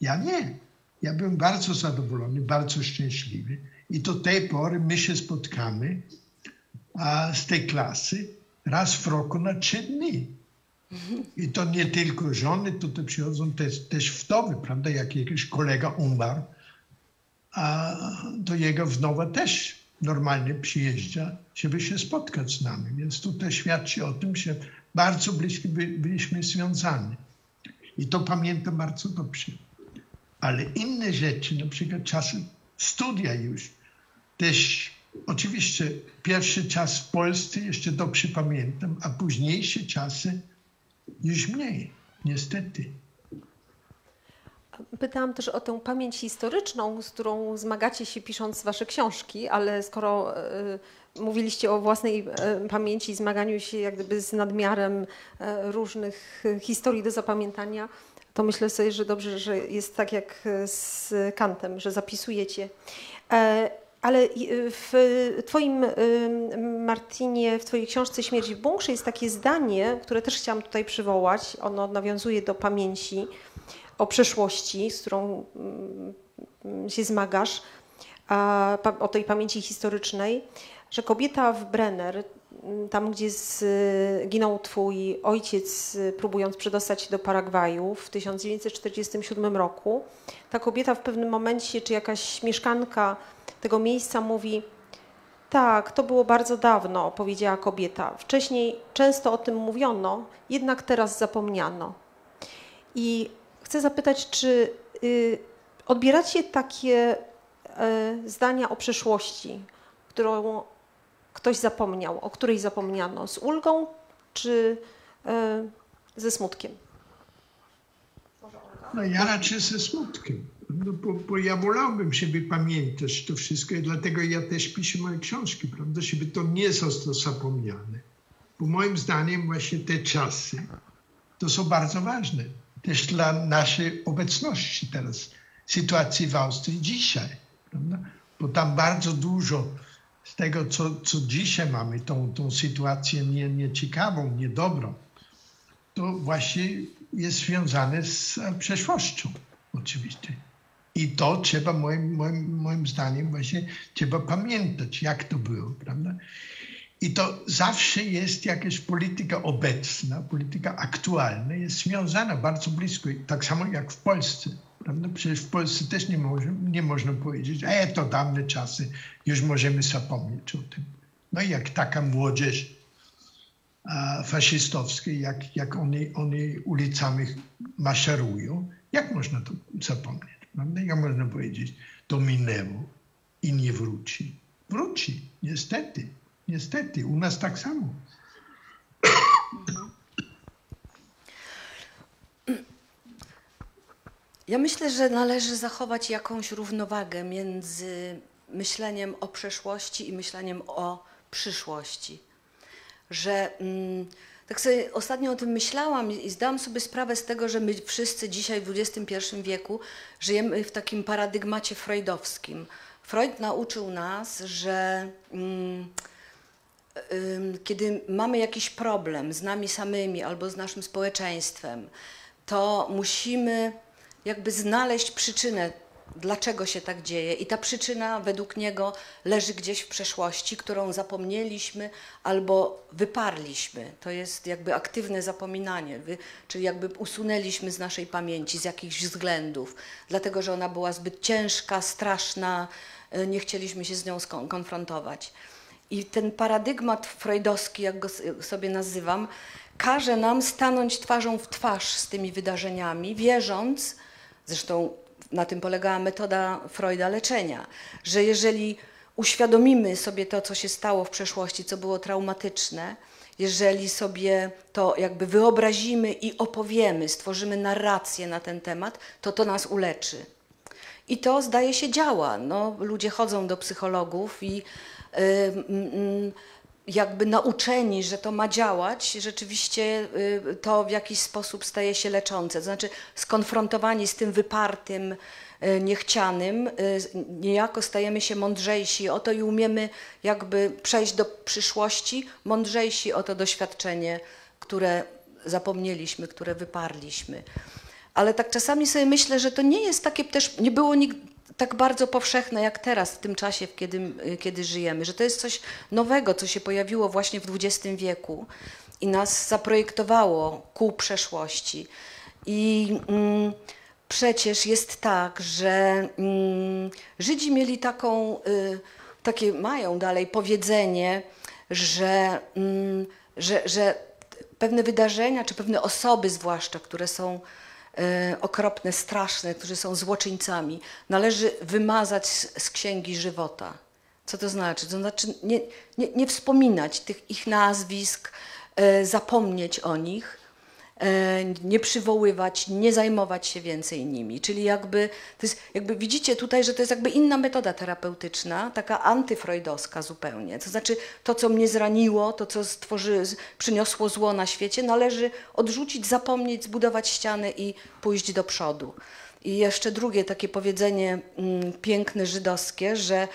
Ja nie. Ja byłem bardzo zadowolony, bardzo szczęśliwy i do tej pory my się spotkamy a z tej klasy raz w roku na trzy dni. I to nie tylko żony, tutaj przychodzą też, też wdowy, prawda? Jak jakiś kolega umarł, a do jego wdowa też normalnie przyjeżdża, żeby się spotkać z nami. Więc tutaj świadczy o tym, że bardzo blisko by, byliśmy związani. I to pamiętam bardzo dobrze. Ale inne rzeczy, na przykład czasy studia już, też oczywiście pierwszy czas w Polsce jeszcze dobrze pamiętam, a późniejsze czasy już mniej, niestety. Pytałam też o tę pamięć historyczną, z którą zmagacie się pisząc wasze książki, ale skoro y, mówiliście o własnej y, pamięci, zmaganiu się jak gdyby z nadmiarem y, różnych historii do zapamiętania, to myślę sobie, że dobrze, że jest tak jak z Kantem, że zapisujecie. Ale w Twoim, Martinie, w Twojej książce Śmierć w bunkrze jest takie zdanie, które też chciałam tutaj przywołać. Ono nawiązuje do pamięci o przeszłości, z którą mm, się zmagasz, o tej pamięci historycznej, że kobieta w Brenner, mm, tam gdzie zginął twój ojciec, próbując przedostać się do Paragwaju w 1947 roku, ta kobieta w pewnym momencie, czy jakaś mieszkanka tego miejsca mówi, tak, to było bardzo dawno, powiedziała kobieta. Wcześniej często o tym mówiono, jednak teraz zapomniano. I chcę zapytać, czy y, odbieracie takie y, zdania o przeszłości, którą ktoś zapomniał, o której zapomniano, z ulgą czy y, ze smutkiem? No ja raczej ze smutkiem, no bo, bo ja wolałbym, żeby pamiętać to wszystko i dlatego ja też piszę moje książki, prawda, żeby to nie zostało zapomniane. Bo moim zdaniem właśnie te czasy to są bardzo ważne też dla naszej obecności teraz, sytuacji w Austrii dzisiaj. Prawda? Bo tam bardzo dużo z tego, co, co dzisiaj mamy, tą, tą sytuację nie, nieciekawą, niedobrą, to właśnie jest związane z przeszłością oczywiście. I to trzeba moim, moim, moim zdaniem właśnie trzeba pamiętać, jak to było, prawda? I to zawsze jest jakaś polityka obecna, polityka aktualna, jest związana bardzo blisko, tak samo jak w Polsce. Prawda? Przecież w Polsce też nie, może, nie można powiedzieć, e, to dawne czasy, już możemy zapomnieć o tym. No jak taka młodzież a, faszystowska, jak, jak oni, oni ulicami maszerują, jak można to zapomnieć? Prawda? Jak można powiedzieć, to minęło i nie wróci? Wróci, niestety, niestety, u nas tak samo. Ja myślę, że należy zachować jakąś równowagę między myśleniem o przeszłości i myśleniem o przyszłości. Że mm, tak sobie ostatnio o tym myślałam i zdałam sobie sprawę z tego, że my wszyscy dzisiaj w XXI wieku żyjemy w takim paradygmacie freudowskim. Freud nauczył nas, że mm, ym, kiedy mamy jakiś problem z nami samymi albo z naszym społeczeństwem, to musimy jakby znaleźć przyczynę, dlaczego się tak dzieje. I ta przyczyna według niego leży gdzieś w przeszłości, którą zapomnieliśmy albo wyparliśmy. To jest jakby aktywne zapominanie, czyli jakby usunęliśmy z naszej pamięci z jakichś względów, dlatego że ona była zbyt ciężka, straszna, y, nie chcieliśmy się z nią skon- konfrontować. I ten paradygmat freudowski, jak go sobie nazywam, każe nam stanąć twarzą w twarz z tymi wydarzeniami, wierząc, zresztą na tym polegała metoda Freuda leczenia, że jeżeli uświadomimy sobie to, co się stało w przeszłości, co było traumatyczne, jeżeli sobie to jakby wyobrazimy i opowiemy, stworzymy narrację na ten temat, to to nas uleczy. I to zdaje się działa. No, ludzie chodzą do psychologów i y, mm, jakby nauczeni, że to ma działać, rzeczywiście y, to w jakiś sposób staje się leczące. To znaczy skonfrontowani z tym wypartym, y, niechcianym, y, niejako stajemy się mądrzejsi o to i umiemy jakby przejść do przyszłości, mądrzejsi o to doświadczenie, które zapomnieliśmy, które wyparliśmy. Ale tak czasami sobie myślę, że to nie jest takie też, nie było nigdy tak bardzo powszechne jak teraz, w tym czasie, kiedy, kiedy żyjemy, że to jest coś nowego, co się pojawiło właśnie w XX wieku i nas zaprojektowało ku przeszłości. I mm, przecież jest tak, że mm, Żydzi mieli taką, y, takie mają dalej powiedzenie, że, mm, że, że pewne wydarzenia, czy pewne osoby zwłaszcza, które są okropne, straszne, którzy są złoczyńcami, należy wymazać z, z księgi żywota. Co to znaczy? To znaczy nie, nie, nie wspominać tych ich nazwisk, e, zapomnieć o nich, e, nie przywoływać, nie zajmować się więcej nimi. Czyli jakby, to jest, jakby widzicie tutaj, że to jest jakby inna metoda terapeutyczna, taka antyfreudowska zupełnie. To znaczy to, co mnie zraniło, to, co stworzy, przyniosło zło na świecie, należy odrzucić, zapomnieć, zbudować ściany i pójść do przodu. I jeszcze drugie takie powiedzenie mm, piękne żydowskie, że e,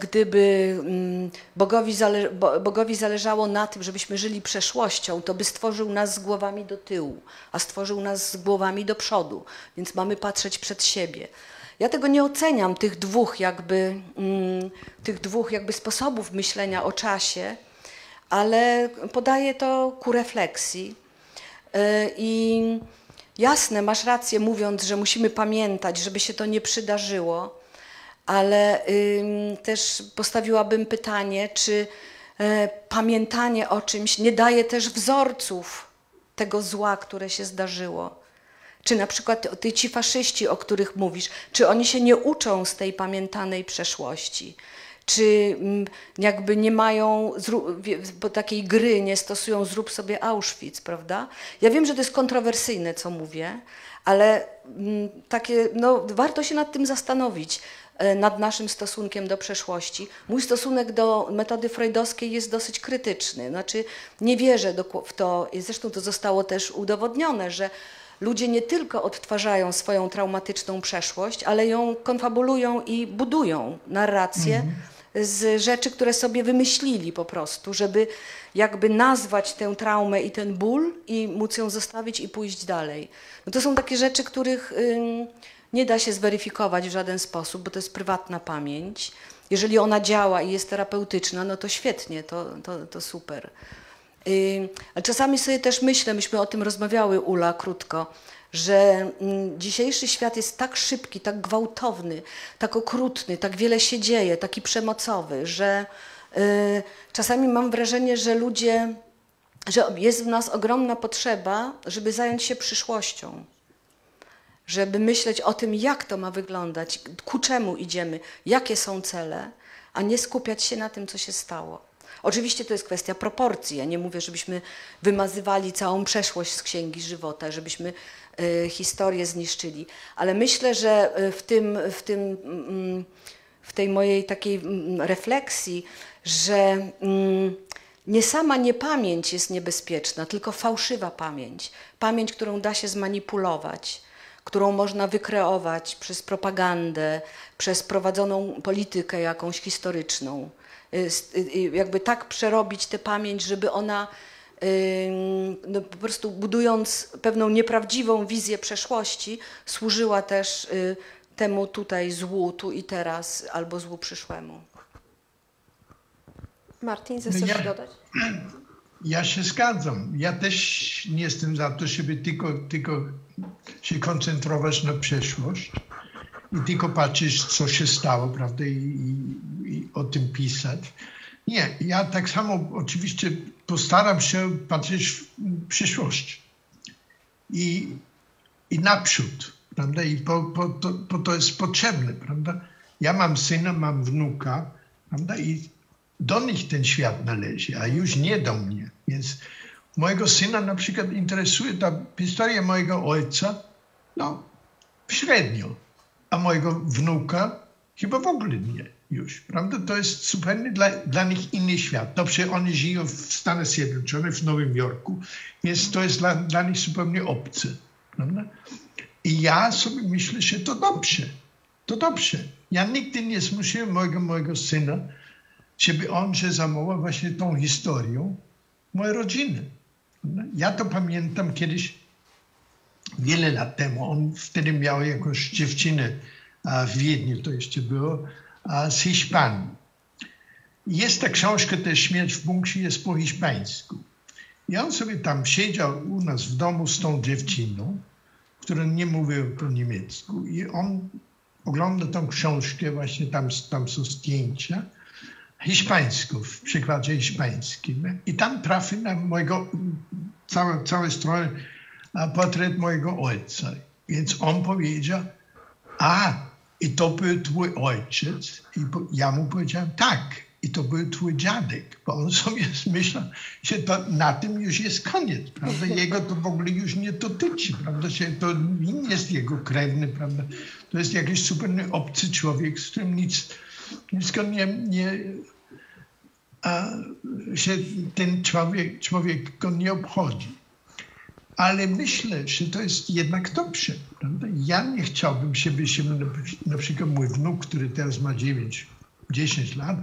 gdyby mm, Bogowi, zale, Bo- Bogowi zależało na tym, żebyśmy żyli przeszłością, to by stworzył nas z głowami do tyłu, a stworzył nas z głowami do przodu, więc mamy patrzeć przed siebie. Ja tego nie oceniam, tych dwóch jakby, mm, tych dwóch jakby sposobów myślenia o czasie, ale podaję to ku refleksji. E, I jasne, masz rację mówiąc, że musimy pamiętać, żeby się to nie przydarzyło, ale też postawiłabym pytanie, czy e, pamiętanie o czymś nie daje też wzorców tego zła, które się zdarzyło. Czy na przykład ty, ci faszyści, o których mówisz, czy oni się nie uczą z tej pamiętanej przeszłości? Czy mm, jakby nie mają bo takiej gry, nie stosują zrób sobie Auschwitz, prawda? Ja wiem, że to jest kontrowersyjne, co mówię, ale mm, takie, no, warto się nad tym zastanowić, nad naszym stosunkiem do przeszłości. Mój stosunek do metody freudowskiej jest dosyć krytyczny. Znaczy, nie wierzę w to, zresztą to zostało też udowodnione, że ludzie nie tylko odtwarzają swoją traumatyczną przeszłość, ale ją konfabulują i budują narrację z rzeczy, które sobie wymyślili po prostu, żeby jakby nazwać tę traumę i ten ból i móc ją zostawić i pójść dalej. No to są takie rzeczy, których nie da się zweryfikować w żaden sposób, bo to jest prywatna pamięć. Jeżeli ona działa i jest terapeutyczna, no to świetnie, to, to, to super. Ale czasami sobie też myślę, myśmy o tym rozmawiały, Ula, krótko, że mm, dzisiejszy świat jest tak szybki, tak gwałtowny, tak okrutny, tak wiele się dzieje, taki przemocowy, że y, czasami mam wrażenie, że ludzie, że jest w nas ogromna potrzeba, żeby zająć się przyszłością. Żeby myśleć o tym, jak to ma wyglądać, ku czemu idziemy, jakie są cele, a nie skupiać się na tym, co się stało. Oczywiście to jest kwestia proporcji. Ja nie mówię, żebyśmy wymazywali całą przeszłość z księgi żywota, żebyśmy y, historię zniszczyli, ale myślę, że y, w tym, w tym mm, w tej mojej takiej mm, refleksji, że mm, nie sama niepamięć jest niebezpieczna, tylko fałszywa pamięć. Pamięć, którą da się zmanipulować, którą można wykreować przez propagandę, przez prowadzoną politykę jakąś historyczną. Y, y, jakby tak przerobić tę pamięć, żeby ona no, po prostu budując pewną nieprawdziwą wizję przeszłości, służyła też y, temu tutaj złu, tu i teraz, albo złu przyszłemu. Martin, chcesz no ja, dodać? Ja się zgadzam. Ja też nie jestem za to, żeby tylko, tylko się koncentrować na przeszłość i tylko patrzeć, co się stało, prawda, i, i, i o tym pisać. Nie, ja tak samo oczywiście postaram się patrzeć w przyszłość i, i naprzód prawda? I po, po, to, po to jest potrzebne, prawda? Ja mam syna, mam wnuka, prawda? I do nich ten świat należy, a już nie do mnie. Więc mojego syna na przykład interesuje ta historia mojego ojca, no średnio, a mojego wnuka chyba w ogóle nie już, prawda? To jest zupełnie dla, dla nich inny świat. Dobrze, oni żyją w Stanach Zjednoczonych, w Nowym Jorku, więc to jest dla, dla nich zupełnie obce, prawda? I ja sobie myślę, że to dobrze. To dobrze. Ja nigdy nie zmusiłem mojego, mojego syna, żeby on się zajmował właśnie tą historią mojej rodziny. Ja to pamiętam kiedyś, wiele lat temu. On wtedy miał jakąś dziewczynę w Wiedniu, to jeszcze było, z Hiszpanii. Jest ta książka też Śmierć w bunkrze, jest po hiszpańsku. I on sobie tam siedział u nas w domu z tą dziewczyną który nie mówił po niemiecku. I on ogląda tą książkę, właśnie tam, tam są zdjęcia, hiszpańską, w przykładzie hiszpańskim. I tam trafi na mojego, całe, całe strony, portret mojego ojca. Więc on powiedział, a, i to był twój ojciec? I ja mu powiedziałem, tak i to był twój dziadek, bo on sobie myślał, że to, na tym już jest koniec, prawda? Jego to w ogóle już nie dotyczy, prawda? Że to nie jest jego krewny, prawda? To jest jakiś zupełnie obcy człowiek, z którym nic, nic nie, nie a, że ten człowiek, człowiek go nie obchodzi. Ale myślę, że to jest jednak dobrze. Prawda? Ja nie chciałbym, żeby się na przykład mój wnuk, który teraz ma 9, 10 lat,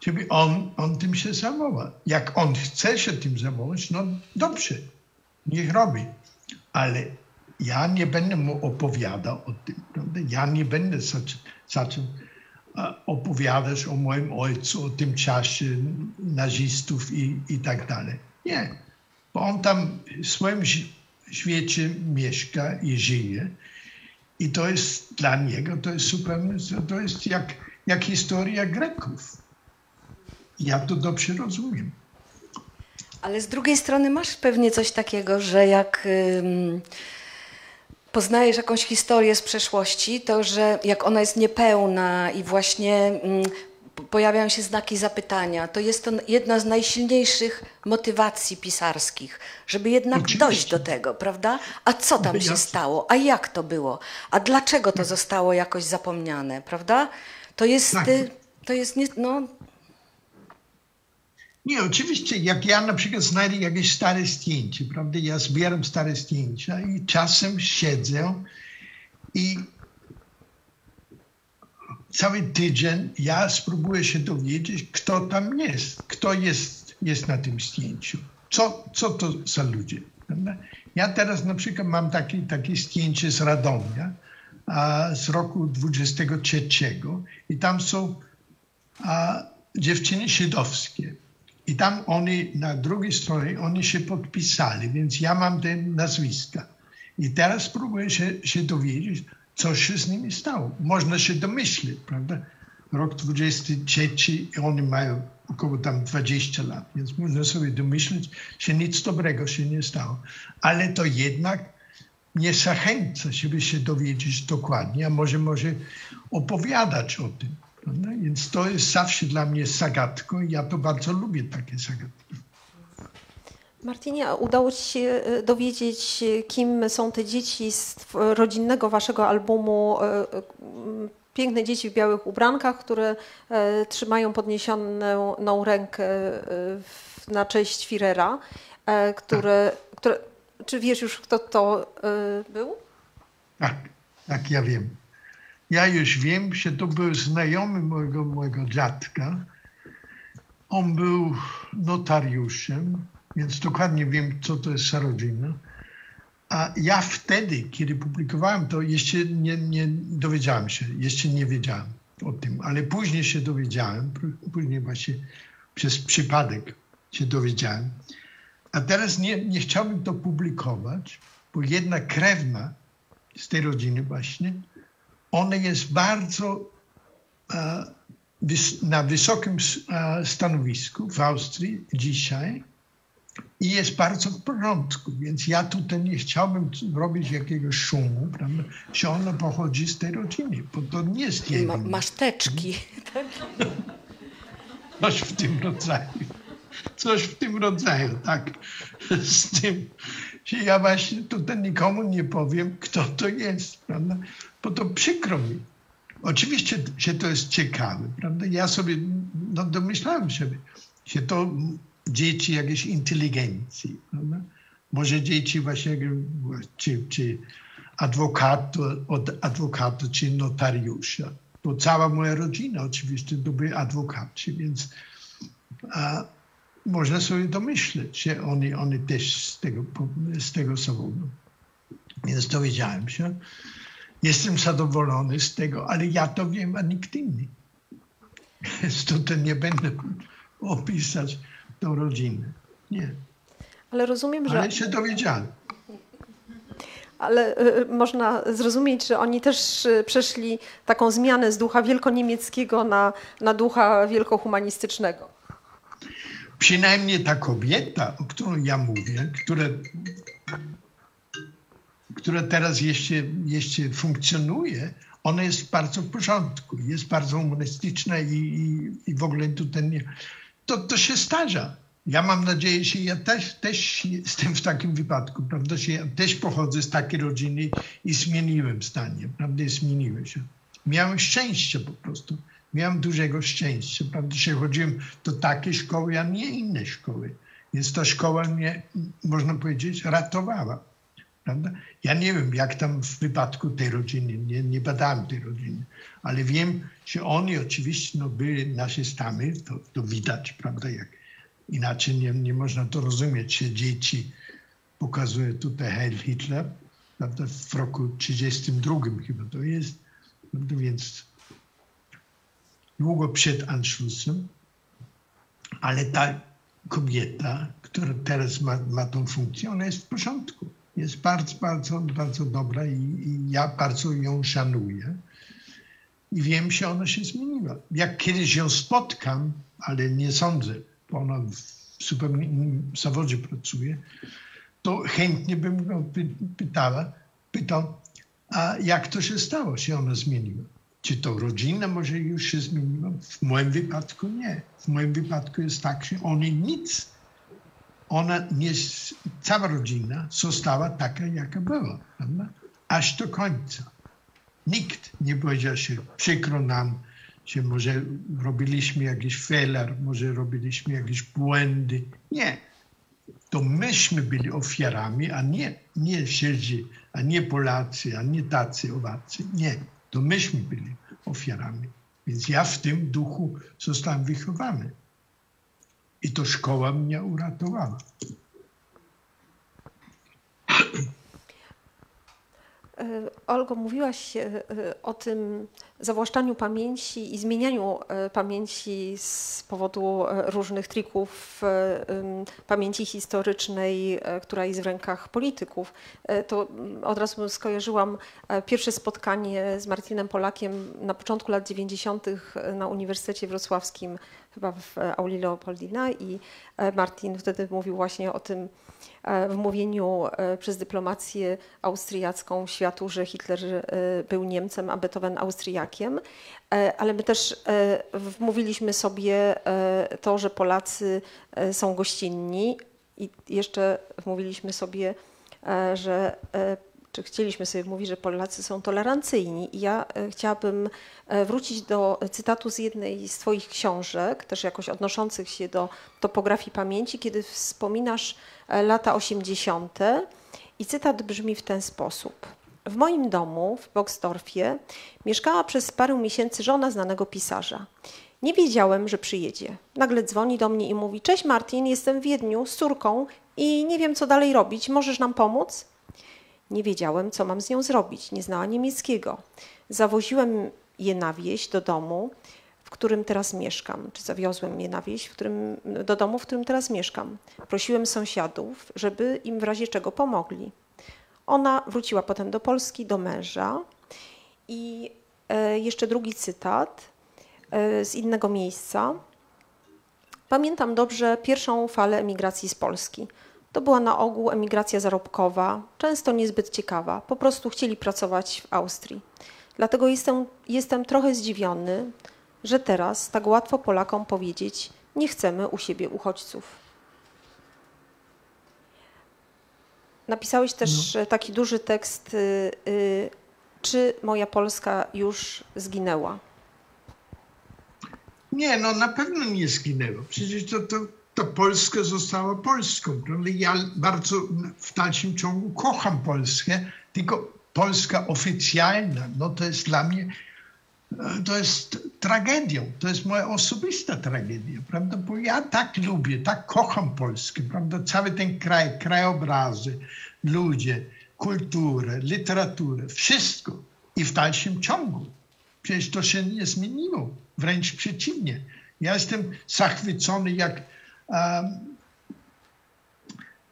żeby on, on tym się zajmował. Jak on chce się tym zajmować, no dobrze, niech robi. Ale ja nie będę mu opowiadał o tym. Prawda? Ja nie będę zaczął opowiadać o moim ojcu, o tym czasie nazistów i, i tak dalej. Nie, bo on tam w swoim świecie mieszka i żyje. I to jest dla niego, to jest zupełnie, to jest jak, jak historia Greków. Ja to dobrze rozumiem. Ale z drugiej strony masz pewnie coś takiego, że jak poznajesz jakąś historię z przeszłości, to że jak ona jest niepełna i właśnie pojawiają się znaki zapytania, to jest to jedna z najsilniejszych motywacji pisarskich, żeby jednak Oczywiście. dojść do tego, prawda? A co tam się stało? A jak to było? A dlaczego to zostało jakoś zapomniane, prawda? To jest, tak. Y, to jest no, nie, oczywiście, jak ja na przykład znajdę jakieś stare zdjęcie, prawda? Ja zbieram stare zdjęcia i czasem siedzę i cały tydzień ja spróbuję się dowiedzieć, kto tam jest, kto jest, jest na tym zdjęciu, co, co to za ludzie. Prawda? Ja teraz na przykład mam takie, takie zdjęcie z Radomia a, z roku 23 i tam są a, dziewczyny żydowskie. I tam oni, na drugiej stronie, oni się podpisali, więc ja mam te nazwiska. I teraz próbuję się, się dowiedzieć, co się z nimi stało. Można się domyślić, prawda? Rok 23 oni mają około tam 20 lat, więc można sobie domyśleć, że nic dobrego się nie stało. Ale to jednak mnie zachęca, żeby się dowiedzieć dokładnie, a może może opowiadać o tym. Prawda? Więc to jest zawsze dla mnie zagadką i ja to bardzo lubię takie zagadki. Martinie, a udało Ci się e, dowiedzieć, e, kim są te dzieci z rodzinnego Waszego albumu e, Piękne dzieci w białych ubrankach, które trzymają podniesioną rękę na cześć Firera, które, które, czy wiesz już, kto to był? Tak, tak, ja wiem. Ja już wiem, że to był znajomy mojego, mojego dziadka. On był notariuszem, więc dokładnie wiem, co to jest rodzina. A ja wtedy, kiedy publikowałem to, jeszcze nie, nie dowiedziałem się, jeszcze nie wiedziałem o tym, ale później się dowiedziałem, później właśnie przez przypadek się dowiedziałem. A teraz nie, nie chciałbym to publikować, bo jedna krewna z tej rodziny właśnie, ona jest bardzo e, na wysokim e, stanowisku w Austrii dzisiaj i jest bardzo w porządku, więc ja tutaj nie chciałbym robić jakiegoś szumu, prawda, że ona pochodzi z tej rodziny, bo to nie jest jej Ma, wina. maszteczki. Coś w tym rodzaju. Coś w tym rodzaju, tak. Z tym, że ja właśnie tutaj nikomu nie powiem, kto to jest, prawda? Bo to przykro mi. Oczywiście, że to jest ciekawe, prawda? Ja sobie no, domyślałem sobie, że to dzieci jakiejś inteligencji, prawda? Może dzieci właśnie, czy, czy adwokatu, od adwokata, czy notariusza. Bo cała moja rodzina oczywiście to byli adwokaci, więc a, można sobie domyśleć, że oni, oni też z tego, z tego zawodu. Więc dowiedziałem się. Jestem zadowolony z tego, ale ja to wiem, a nikt inny. Tutaj nie będę opisać tą rodzinę. Nie, Ale rozumiem, że... ale się dowiedziałem. Ale y, można zrozumieć, że oni też y, przeszli taką zmianę z ducha wielkoniemieckiego na, na ducha wielkohumanistycznego. przynajmniej ta kobieta, o której ja mówię, która, która teraz jeszcze, jeszcze funkcjonuje, ona jest bardzo w porządku, jest bardzo humanistyczna i, i, i w ogóle tutaj nie, to, to się starza. Ja mam nadzieję, że ja też, też jestem w takim wypadku, prawda, że ja też pochodzę z takiej rodziny i zmieniłem zdanie, prawda, zmieniłem się. Miałem szczęście po prostu. Miałem dużego szczęścia, prawda, że chodziłem do takiej szkoły, a nie innej szkoły. Więc ta szkoła mnie, można powiedzieć, ratowała. Prawda? Ja nie wiem, jak tam w wypadku tej rodziny, nie, nie badałem tej rodziny, ale wiem, że oni oczywiście no, byli nazistami, to, to widać, prawda, jak inaczej nie, nie można to rozumieć, że dzieci pokazuje tutaj Heil Hitler, prawda, w roku 32 chyba to jest, prawda, więc długo przed Anschlussem, ale ta kobieta, która teraz ma, ma tą funkcję, ona jest w porządku. Jest bardzo, bardzo, bardzo dobra i, i ja bardzo ją szanuję. I wiem, że ona się zmieniła. Jak kiedyś ją spotkam, ale nie sądzę, bo ona w zupełnie innym zawodzie pracuje, to chętnie bym py, pytała, pytał, a jak to się stało, że ona zmieniła? Czy to rodzina może już się zmieniła? W moim wypadku nie. W moim wypadku jest tak, że oni nic. Ona nie, cała rodzina została taka, jaka była, prawda? aż do końca. Nikt nie powiedział się, przykro nam, że może robiliśmy jakiś feller, może robiliśmy jakieś błędy. Nie. To myśmy byli ofiarami, a nie, nie Żydzi, a nie Polacy, a nie tacy owacy. Nie. To myśmy byli ofiarami. Więc ja w tym duchu zostałem wychowany. I to szkoła mnie uratowała. Olgo, mówiłaś e, o tym zawłaszczaniu pamięci i zmienianiu e, pamięci z powodu e, różnych trików pamięci historycznej, która jest w rękach polityków. To mm, od razu skojarzyłam pierwsze spotkanie z Martinem Polakiem na początku lat 90. na Uniwersytecie Wrocławskim, chyba w Auli Leopoldina i Martin wtedy mówił właśnie o tym, E, w mówieniu e, przez dyplomację austriacką światu, że Hitler e, był Niemcem, a Beethoven Austriakiem, ale my też wmówiliśmy sobie to, że Polacy są gościnni i jeszcze wmówiliśmy sobie, że czy chcieliśmy sobie mówić, że Polacy są tolerancyjni. I ja chciałabym wrócić do cytatu z jednej z Twoich książek, też jakoś odnoszących się do topografii pamięci, kiedy wspominasz E, lata 80. I cytat brzmi w ten sposób. W moim domu w Boxdorfie mieszkała przez parę miesięcy żona znanego pisarza. Nie wiedziałem, że przyjedzie. Nagle dzwoni do mnie i mówi: Cześć Martin, jestem w Wiedniu z córką i nie wiem, co dalej robić. Możesz nam pomóc? Nie wiedziałem, co mam z nią zrobić. Nie znała niemieckiego. Zawoziłem je na wieś do domu którym teraz mieszkam, czy zawiozłem je na wieś, w którym, do domu, w którym teraz mieszkam. Prosiłem sąsiadów, żeby im w razie czego pomogli. Ona wróciła potem do Polski, do męża. I e, jeszcze drugi cytat e, z innego miejsca. Pamiętam dobrze pierwszą falę emigracji z Polski. To była na ogół emigracja zarobkowa, często niezbyt ciekawa. Po prostu chcieli pracować w Austrii. Dlatego jestem, jestem trochę zdziwiony, że teraz tak łatwo Polakom powiedzieć, nie chcemy u siebie uchodźców. Napisałeś też no. taki duży tekst, y, y, czy moja Polska już zginęła? Nie, no na pewno nie zginęła. Przecież to, to, to Polska została Polską. Prawda? Ja bardzo w dalszym ciągu kocham Polskę, tylko Polska oficjalna, no to jest dla mnie to jest tragedią, to jest moja osobista tragedia, prawda? Bo ja tak lubię, tak kocham Polskę, prawda? Cały ten kraj, krajobrazy, ludzie, kulturę, literaturę, wszystko i w dalszym ciągu. Przecież to się nie zmieniło, wręcz przeciwnie. Ja jestem zachwycony, jak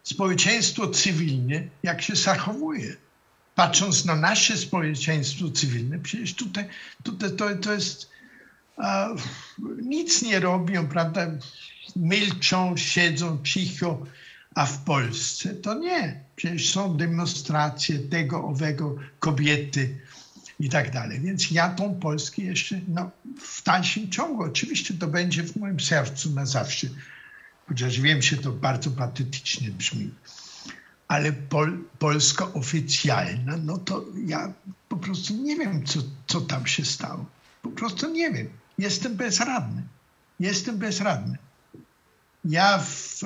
społeczeństwo cywilne, jak się zachowuje patrząc na nasze społeczeństwo cywilne, przecież tutaj, tutaj to, to jest, nic nie robią, prawda? Milczą, siedzą cicho, a w Polsce to nie. Przecież są demonstracje tego, owego, kobiety i tak dalej. Więc ja tą Polskę jeszcze no, w dalszym ciągu, oczywiście to będzie w moim sercu na zawsze, chociaż wiem, że to bardzo patetycznie brzmi ale pol, Polska oficjalna, no to ja po prostu nie wiem, co, co tam się stało. Po prostu nie wiem. Jestem bezradny. Jestem bezradny. Ja w,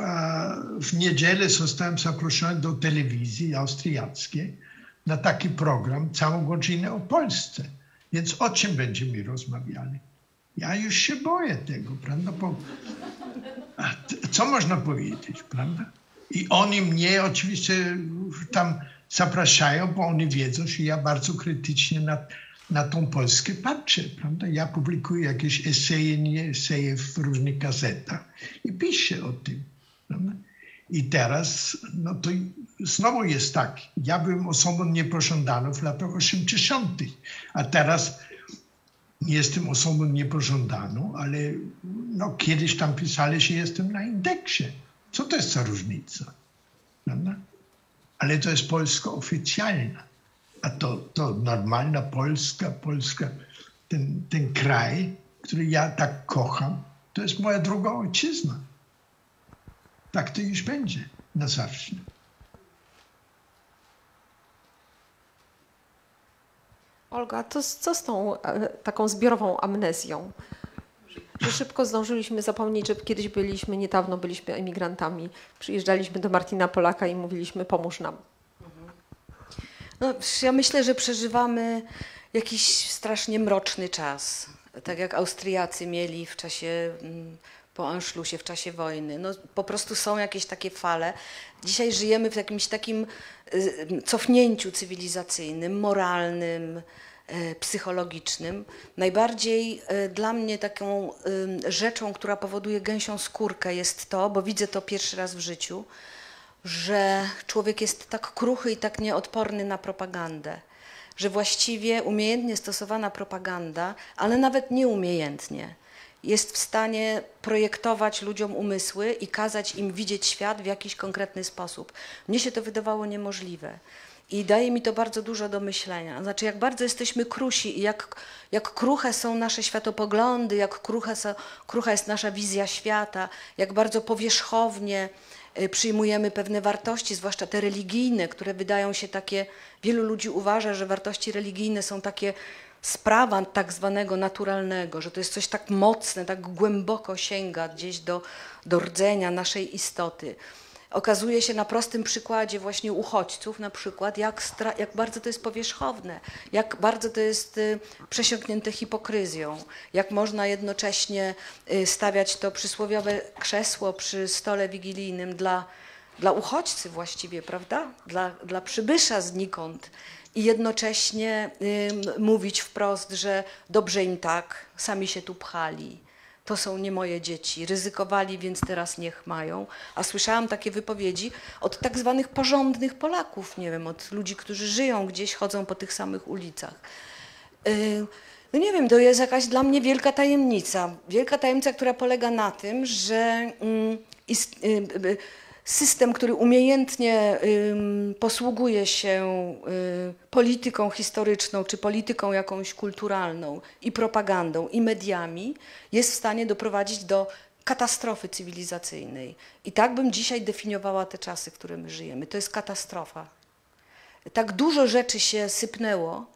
w niedzielę zostałem zaproszony do telewizji austriackiej na taki program, całą godzinę o Polsce. Więc o czym będziemy rozmawiali? Ja już się boję tego, prawda? Bo, co można powiedzieć, prawda? I oni mnie oczywiście tam zapraszają, bo oni wiedzą, że ja bardzo krytycznie na, na tą Polskę patrzę. Prawda? Ja publikuję jakieś eseje, nie eseje w różnych gazetach i piszę o tym. Prawda? I teraz, no to znowu jest tak, ja byłem osobą niepożądaną w latach 80., a teraz jestem osobą niepożądaną, ale no, kiedyś tam pisali, że jestem na indeksie. Co to jest za różnica? Prawda? Ale to jest Polska oficjalna. A to, to normalna Polska, Polska, ten, ten kraj, który ja tak kocham, to jest moja druga ojczyzna. Tak to już będzie na zawsze. Olga, to co z tą e, taką zbiorową amnezją? że szybko zdążyliśmy zapomnieć, że kiedyś byliśmy, niedawno byliśmy emigrantami. Przyjeżdżaliśmy do Martina Polaka i mówiliśmy, pomóż nam. No, ja myślę, że przeżywamy jakiś strasznie mroczny czas. Tak jak Austriacy mieli w czasie mm, po Anschlussie w czasie wojny. No, po prostu są jakieś takie fale. Dzisiaj żyjemy w jakimś takim y, cofnięciu cywilizacyjnym, moralnym, y, psychologicznym. Najbardziej y, dla mnie taką rzeczą, która powoduje gęsią skórkę jest to, bo widzę to pierwszy raz w życiu, że człowiek jest tak kruchy i tak nieodporny na propagandę, że właściwie umiejętnie stosowana propaganda, ale nawet nieumiejętnie, jest w stanie projektować ludziom umysły i kazać im widzieć świat w jakiś konkretny sposób. Mnie się to wydawało niemożliwe. I daje mi to bardzo dużo do myślenia. Znaczy, jak bardzo jesteśmy krusi i jak, jak kruche są nasze światopoglądy, jak są, krucha jest nasza wizja świata, jak bardzo powierzchownie y, przyjmujemy pewne wartości, zwłaszcza te religijne, które wydają się takie, wielu ludzi uważa, że wartości religijne są takie sprawa tak zwanego naturalnego, że to jest coś tak mocne, tak głęboko sięga gdzieś do, do rdzenia naszej istoty. Okazuje się na prostym przykładzie właśnie uchodźców, na przykład, jak, jak bardzo to jest powierzchowne, jak bardzo to jest y, przesiąknięte hipokryzją, jak można jednocześnie y, stawiać to przysłowiowe krzesło przy stole wigilijnym dla, dla uchodźcy właściwie, prawda? Dla, dla przybysza znikąd i jednocześnie y, mówić wprost, że dobrze im tak, sami się tu pchali. To są nie moje dzieci, ryzykowali, więc teraz niech mają. A słyszałam takie wypowiedzi od tak zwanych porządnych Polaków, nie wiem, od ludzi, którzy żyją gdzieś, chodzą po tych samych ulicach. Y, no nie wiem, to jest jakaś dla mnie wielka tajemnica. Wielka tajemnica, która polega na tym, że y, y, system, który umiejętnie posługuje się y, polityką historyczną, czy polityką jakąś kulturalną i propagandą i mediami, jest w stanie doprowadzić do katastrofy cywilizacyjnej. I tak bym dzisiaj definiowała te czasy, w których my żyjemy. To jest katastrofa. Tak dużo rzeczy się sypnęło,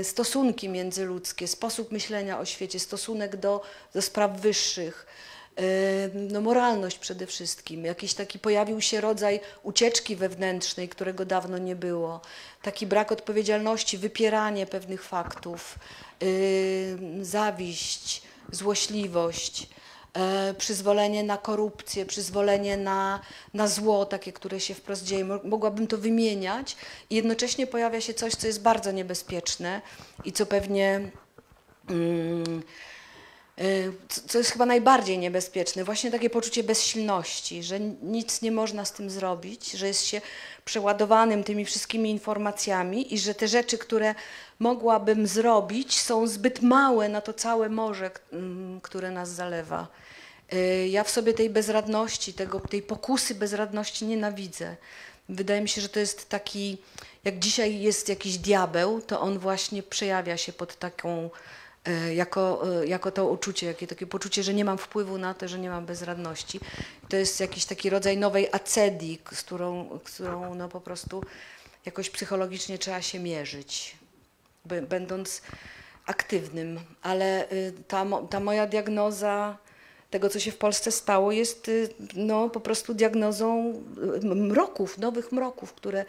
y, stosunki międzyludzkie, sposób myślenia o świecie, stosunek do, do spraw wyższych, no, moralność przede wszystkim. Jakiś taki pojawił się rodzaj ucieczki wewnętrznej, którego dawno nie było. Taki brak odpowiedzialności, wypieranie pewnych faktów, zawiść, złośliwość, e, przyzwolenie na korupcję, przyzwolenie na, na zło, takie, które się wprost dzieje. Mogłabym to wymieniać i jednocześnie pojawia się coś, co jest bardzo niebezpieczne i co pewnie... Mm, co jest chyba najbardziej niebezpieczne, właśnie takie poczucie bezsilności, że nic nie można z tym zrobić, że jest się przeładowanym tymi wszystkimi informacjami i że te rzeczy, które mogłabym zrobić, są zbyt małe na to całe morze, mm, które nas zalewa. Y, ja w sobie tej bezradności, tego, tej pokusy bezradności nienawidzę. Wydaje mi się, że to jest taki, jak dzisiaj jest jakiś diabeł, to on właśnie przejawia się pod taką jako, e, jako to uczucie, jakie takie poczucie, że nie mam wpływu na to, że nie mam bezradności. To jest jakiś taki rodzaj nowej acedii, z którą, którą no po prostu jakoś psychologicznie trzeba się mierzyć, będąc aktywnym. Ale y, ta, ta moja diagnoza tego, co się w Polsce stało, jest y, no, po prostu diagnozą y, mroków, nowych mroków, które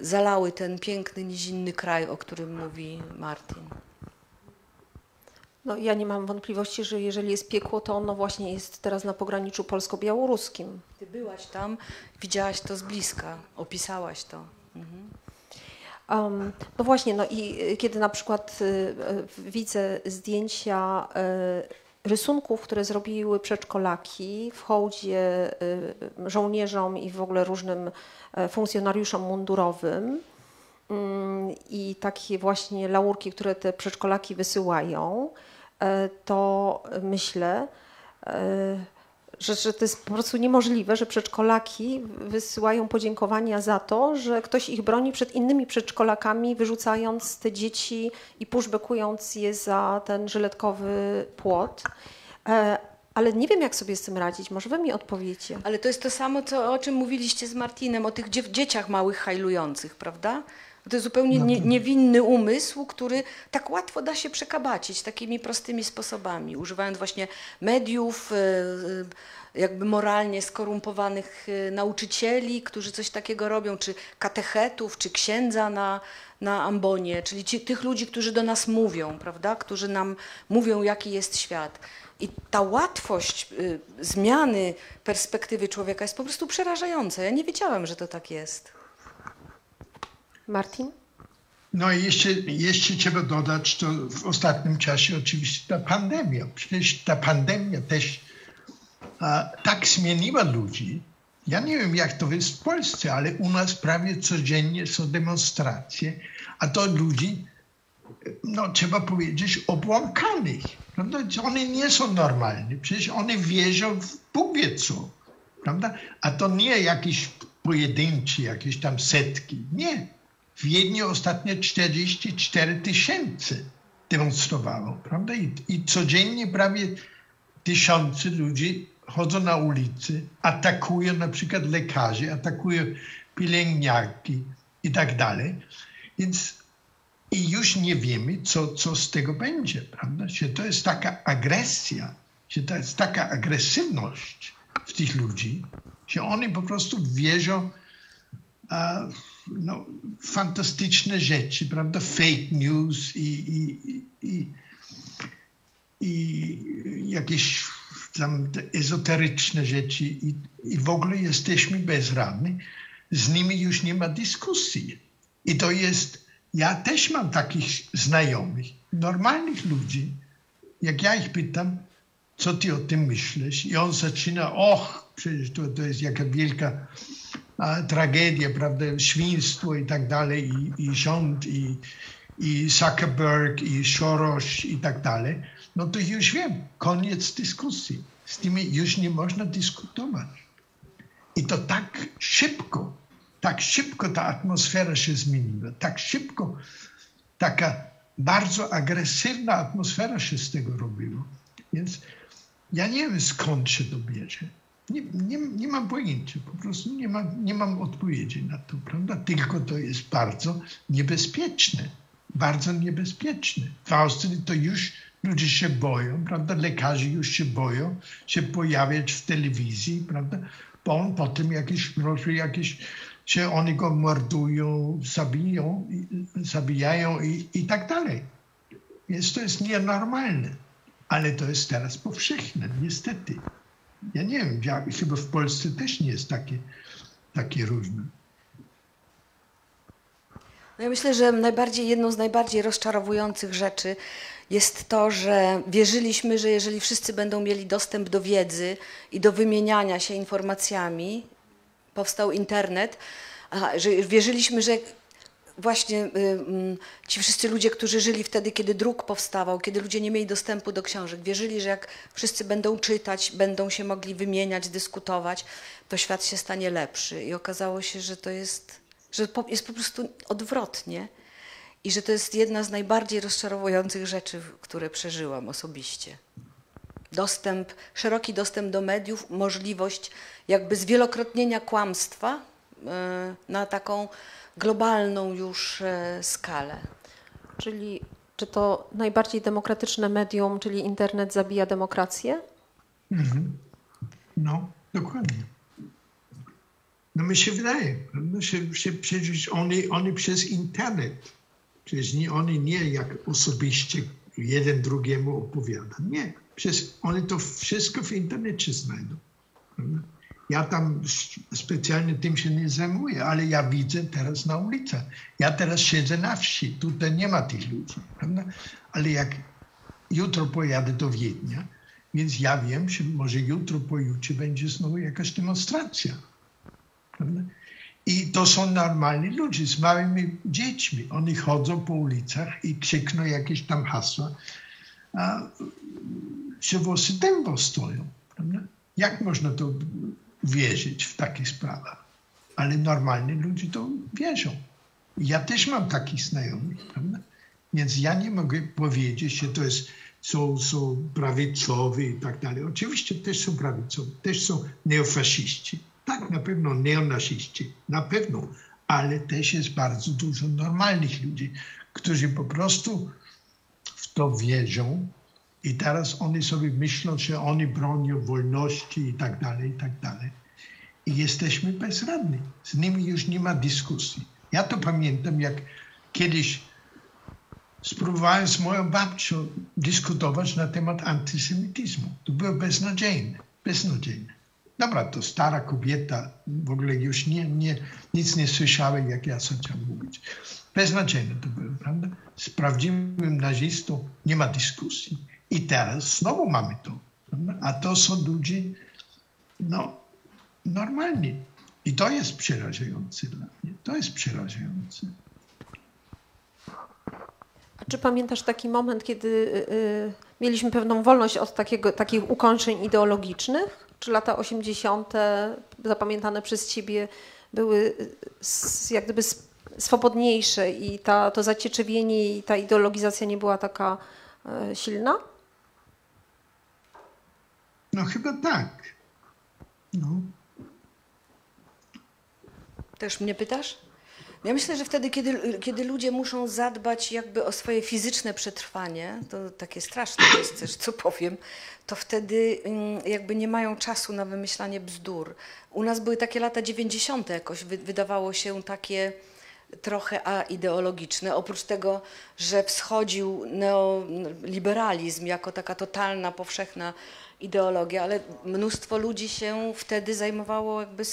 zalały ten piękny, nizinny kraj, o którym mówi Martin. No, ja nie mam wątpliwości, że jeżeli jest piekło, to ono właśnie jest teraz na pograniczu polsko-białoruskim. Ty byłaś tam, widziałaś to z bliska, opisałaś to. Mhm. Um, no właśnie, no i y, kiedy na przykład y, y, widzę zdjęcia y, rysunków, które zrobiły przedszkolaki w hołdzie y, żołnierzom i w ogóle różnym e, funkcjonariuszom mundurowym, mm, i takie właśnie laurki, które te przedszkolaki wysyłają, to myślę, e, że, że to jest po prostu niemożliwe, że przedszkolaki wysyłają podziękowania za to, że ktoś ich broni przed innymi przedszkolakami, wyrzucając te dzieci i puszbekując je za ten żyletkowy płot. E, ale nie wiem, jak sobie z tym radzić. Może wy mi odpowiecie. Ale to jest to samo, co, o czym mówiliście z Martinem, o tych dzieciach małych hajlujących, prawda? To jest zupełnie nie, niewinny umysł, który tak łatwo da się przekabacić takimi prostymi sposobami, używając właśnie mediów, jakby moralnie skorumpowanych y, nauczycieli, którzy coś takiego robią, czy katechetów, czy księdza na, na ambonie, czyli ci, tych ludzi, którzy do nas mówią, prawda, którzy nam mówią, jaki jest świat. I ta łatwość zmiany perspektywy człowieka jest po prostu przerażająca. Ja nie wiedziałam, że to tak jest. Martin? No i jeszcze, jeszcze trzeba dodać, to w ostatnim czasie oczywiście ta pandemia. Przecież ta pandemia też a, tak zmieniła ludzi. Ja nie wiem, jak to jest w Polsce, ale u nas prawie codziennie są demonstracje, a to ludzi, no trzeba powiedzieć, obłąkanych. Prawda? Oni nie są normalni. Przecież oni wierzą w Bóg. Prawda? A to nie jakieś pojedyncze, jakieś tam setki. Nie w Wiedniu ostatnio 44 tysięcy demonstrowało, prawda? I, I codziennie prawie tysiące ludzi chodzą na ulicy, atakują na przykład lekarzy, atakują pielęgniarki i tak dalej. Więc i już nie wiemy, co, co z tego będzie, prawda? Że to jest taka agresja, że to jest taka agresywność w tych ludzi, że oni po prostu wierzą no, fantastyczne rzeczy, prawda? Fake news i, i, i, i jakieś tam ezoteryczne rzeczy i, i w ogóle jesteśmy bezradni. Z nimi już nie ma dyskusji. I to jest, ja też mam takich znajomych, normalnych ludzi. Jak ja ich pytam, co ty o tym myślisz? I on zaczyna, och, przecież to, to jest jaka wielka tragedia, prawda, świństwo i tak dalej, i, i rząd, i, i Zuckerberg, i Soros i tak dalej, no to już wiem, koniec dyskusji. Z tymi już nie można dyskutować. I to tak szybko, tak szybko ta atmosfera się zmieniła, tak szybko taka bardzo agresywna atmosfera się z tego robiła. Więc ja nie wiem skąd się to bierze. Nie, nie, nie mam pojęcia, po prostu nie mam, nie mam odpowiedzi na to, prawda? Tylko to jest bardzo niebezpieczne, bardzo niebezpieczne. W Austrii to już ludzie się boją, prawda? Lekarze już się boją się pojawiać w telewizji, prawda? Bo on potem jakieś groźby, jakieś się oni go mordują, zabiją, zabijają i, i tak dalej. Więc to jest nienormalne, ale to jest teraz powszechne, niestety ja nie wiem, chyba w Polsce też nie jest takie, takie różne. No ja myślę, że najbardziej, jedną z najbardziej rozczarowujących rzeczy jest to, że wierzyliśmy, że jeżeli wszyscy będą mieli dostęp do wiedzy i do wymieniania się informacjami, powstał internet, że wierzyliśmy, że właśnie y, mm, ci wszyscy ludzie, którzy żyli wtedy, kiedy druk powstawał, kiedy ludzie nie mieli dostępu do książek, wierzyli, że jak wszyscy będą czytać, będą się mogli wymieniać, dyskutować, to świat się stanie lepszy. I okazało się, że to jest, że jest po prostu odwrotnie i że to jest jedna z najbardziej rozczarowujących rzeczy, które przeżyłam osobiście. Dostęp, szeroki dostęp do mediów, możliwość jakby zwielokrotnienia kłamstwa na taką globalną już e, skalę. Czyli czy to najbardziej demokratyczne medium, czyli internet zabija demokrację? Mhm. No, dokładnie. No mi się wydaje, no się, się przecież oni, oni przez internet, przecież nie, oni nie jak osobiście jeden drugiemu opowiada. Nie, przez, oni to wszystko w internecie znajdą. Prawda? Ja tam specjalnie tym się nie zajmuję, ale ja widzę teraz na ulicach. Ja teraz siedzę na wsi, tutaj nie ma tych ludzi, prawda? Ale jak jutro pojadę do Wiednia, więc ja wiem, że może jutro, pojutrze będzie znowu jakaś demonstracja. Prawda? I to są normalni ludzie z małymi dziećmi. Oni chodzą po ulicach i krzykną jakieś tam hasła, a się włosy dębo stoją. Prawda? Jak można to wierzyć w takie sprawy. Ale normalni ludzie to wierzą. Ja też mam takich znajomych, prawda? Więc ja nie mogę powiedzieć, że to jest, są, są prawicowi i tak dalej. Oczywiście też są prawicowi, też są neofaszyści. Tak, na pewno neonaziści, na pewno. Ale też jest bardzo dużo normalnych ludzi, którzy po prostu w to wierzą I teraz oni sobie myślą, że oni bronią wolności i tak dalej, i tak dalej. I jesteśmy bezradni. Z nimi już nie ma dyskusji. Ja to pamiętam, jak kiedyś spróbowałem z moją babcią dyskutować na temat antysemityzmu. To było beznadziejne, beznadziejne. Dobra, to stara kobieta, w ogóle już nie, nie, nic nie słyszałem, jak ja zacząłem mówić. Beznadziejne to było, prawda? Z prawdziwym nazistą nie ma dyskusji. I teraz znowu mamy to. A to są ludzie, no, normalni. I to jest przerażające dla mnie. To jest przerażające. A czy pamiętasz taki moment, kiedy y, y, mieliśmy pewną wolność od takiego, takich ukończeń ideologicznych? Czy lata 80. zapamiętane przez ciebie były y, s- jak gdyby swobodniejsze i ta, to zacieczewienie i ta ideologizacja nie była taka y, silna? No chyba tak. No. Też mnie pytasz? Ja myślę, że wtedy, kiedy, kiedy ludzie muszą zadbać jakby o swoje fizyczne przetrwanie, to takie straszne jest też, co powiem, to wtedy mm, jakby nie mają czasu na wymyślanie bzdur. U nas były takie lata 90. jakoś, wy, wydawało się takie trochę aideologiczne. Oprócz tego, że wschodził neoliberalizm jako taka totalna, powszechna ideologia, ale mnóstwo ludzi się wtedy zajmowało jakby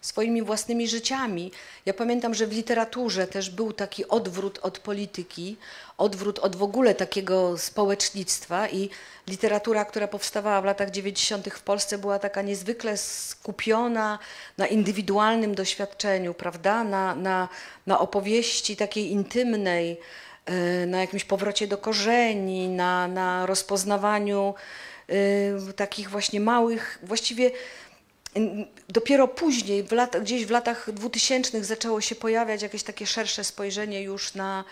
swoimi własnymi życiami. Ja pamiętam, że w literaturze też był taki odwrót od polityki, odwrót od w ogóle takiego społecznictwa i literatura, która powstawała w latach 90. w Polsce była taka niezwykle skupiona na indywidualnym doświadczeniu, prawda? Na, na, na opowieści takiej intymnej, e, na jakimś powrocie do korzeni, na, na rozpoznawaniu takich właśnie małych, właściwie Dopiero później, w lat, gdzieś w latach dwutysięcznych zaczęło się pojawiać jakieś takie szersze spojrzenie już na,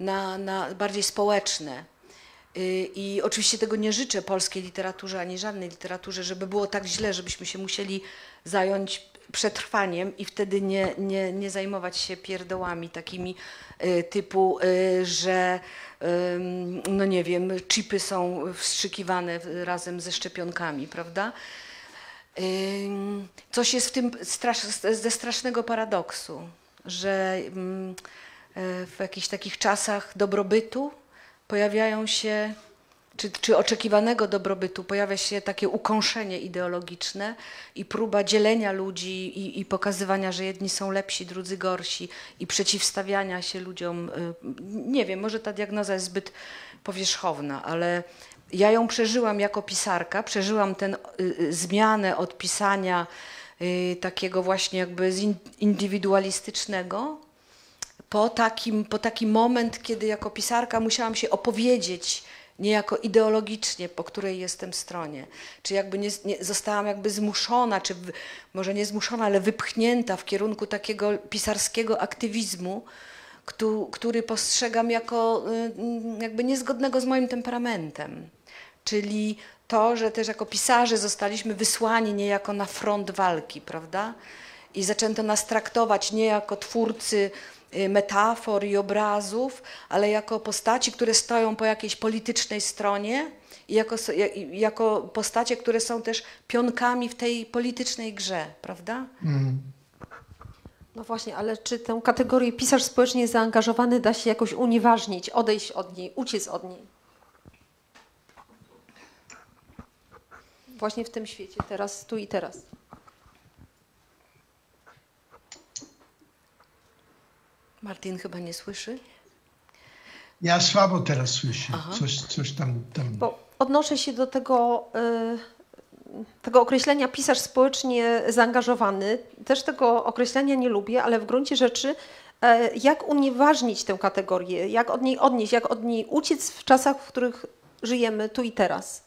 na, na bardziej społeczne. Y, I oczywiście tego nie życzę polskiej literaturze ani żadnej literaturze, żeby było tak źle, żebyśmy się musieli zająć przetrwaniem i wtedy nie, nie, nie zajmować się pierdołami takimi y, typu, y, że no nie wiem, chipy są wstrzykiwane razem ze szczepionkami, prawda? Coś jest w tym strasz, ze strasznego paradoksu, że e, w jakichś takich czasach dobrobytu pojawiają się, czy, czy oczekiwanego dobrobytu, pojawia się takie ukąszenie ideologiczne i próba dzielenia ludzi i, i pokazywania, że jedni są lepsi, drudzy gorsi i przeciwstawiania się ludziom. y, Nie wiem, może ta diagnoza jest zbyt powierzchowna, ale ja ją przeżyłam jako pisarka, przeżyłam tę zmianę od pisania y, takiego właśnie jakby indywidualistycznego po, takim, po taki moment, kiedy jako pisarka musiałam się opowiedzieć niejako ideologicznie, po której jestem stronie. Czy jakby nie, nie, zostałam jakby zmuszona, czy w, może nie zmuszona, ale wypchnięta w kierunku takiego pisarskiego aktywizmu, któ- który postrzegam jako y, jakby niezgodnego z moim temperamentem. Czyli to, że też jako pisarze zostaliśmy wysłani niejako na front walki, prawda? I zaczęto nas traktować nie jako twórcy metafor i obrazów, ale jako postaci, które stoją po jakiejś politycznej stronie i jako, jako postacie, które są też pionkami w tej politycznej grze, prawda? No właśnie, ale czy tę kategorię pisarz społecznie zaangażowany da się jakoś unieważnić, odejść od niej, uciec od niej? Właśnie w tym świecie, teraz, tu i teraz. Martin chyba nie słyszy. Ja słabo teraz słyszę. Aha. Coś, coś tam, tam. Bo odnoszę się do tego, y, tego określenia pisarz społecznie zaangażowany. Też tego określenia nie lubię, ale w gruncie rzeczy e, jak unieważnić tę kategorię, jak od niej odnieść, jak od niej uciec w czasach, w których żyjemy tu i teraz.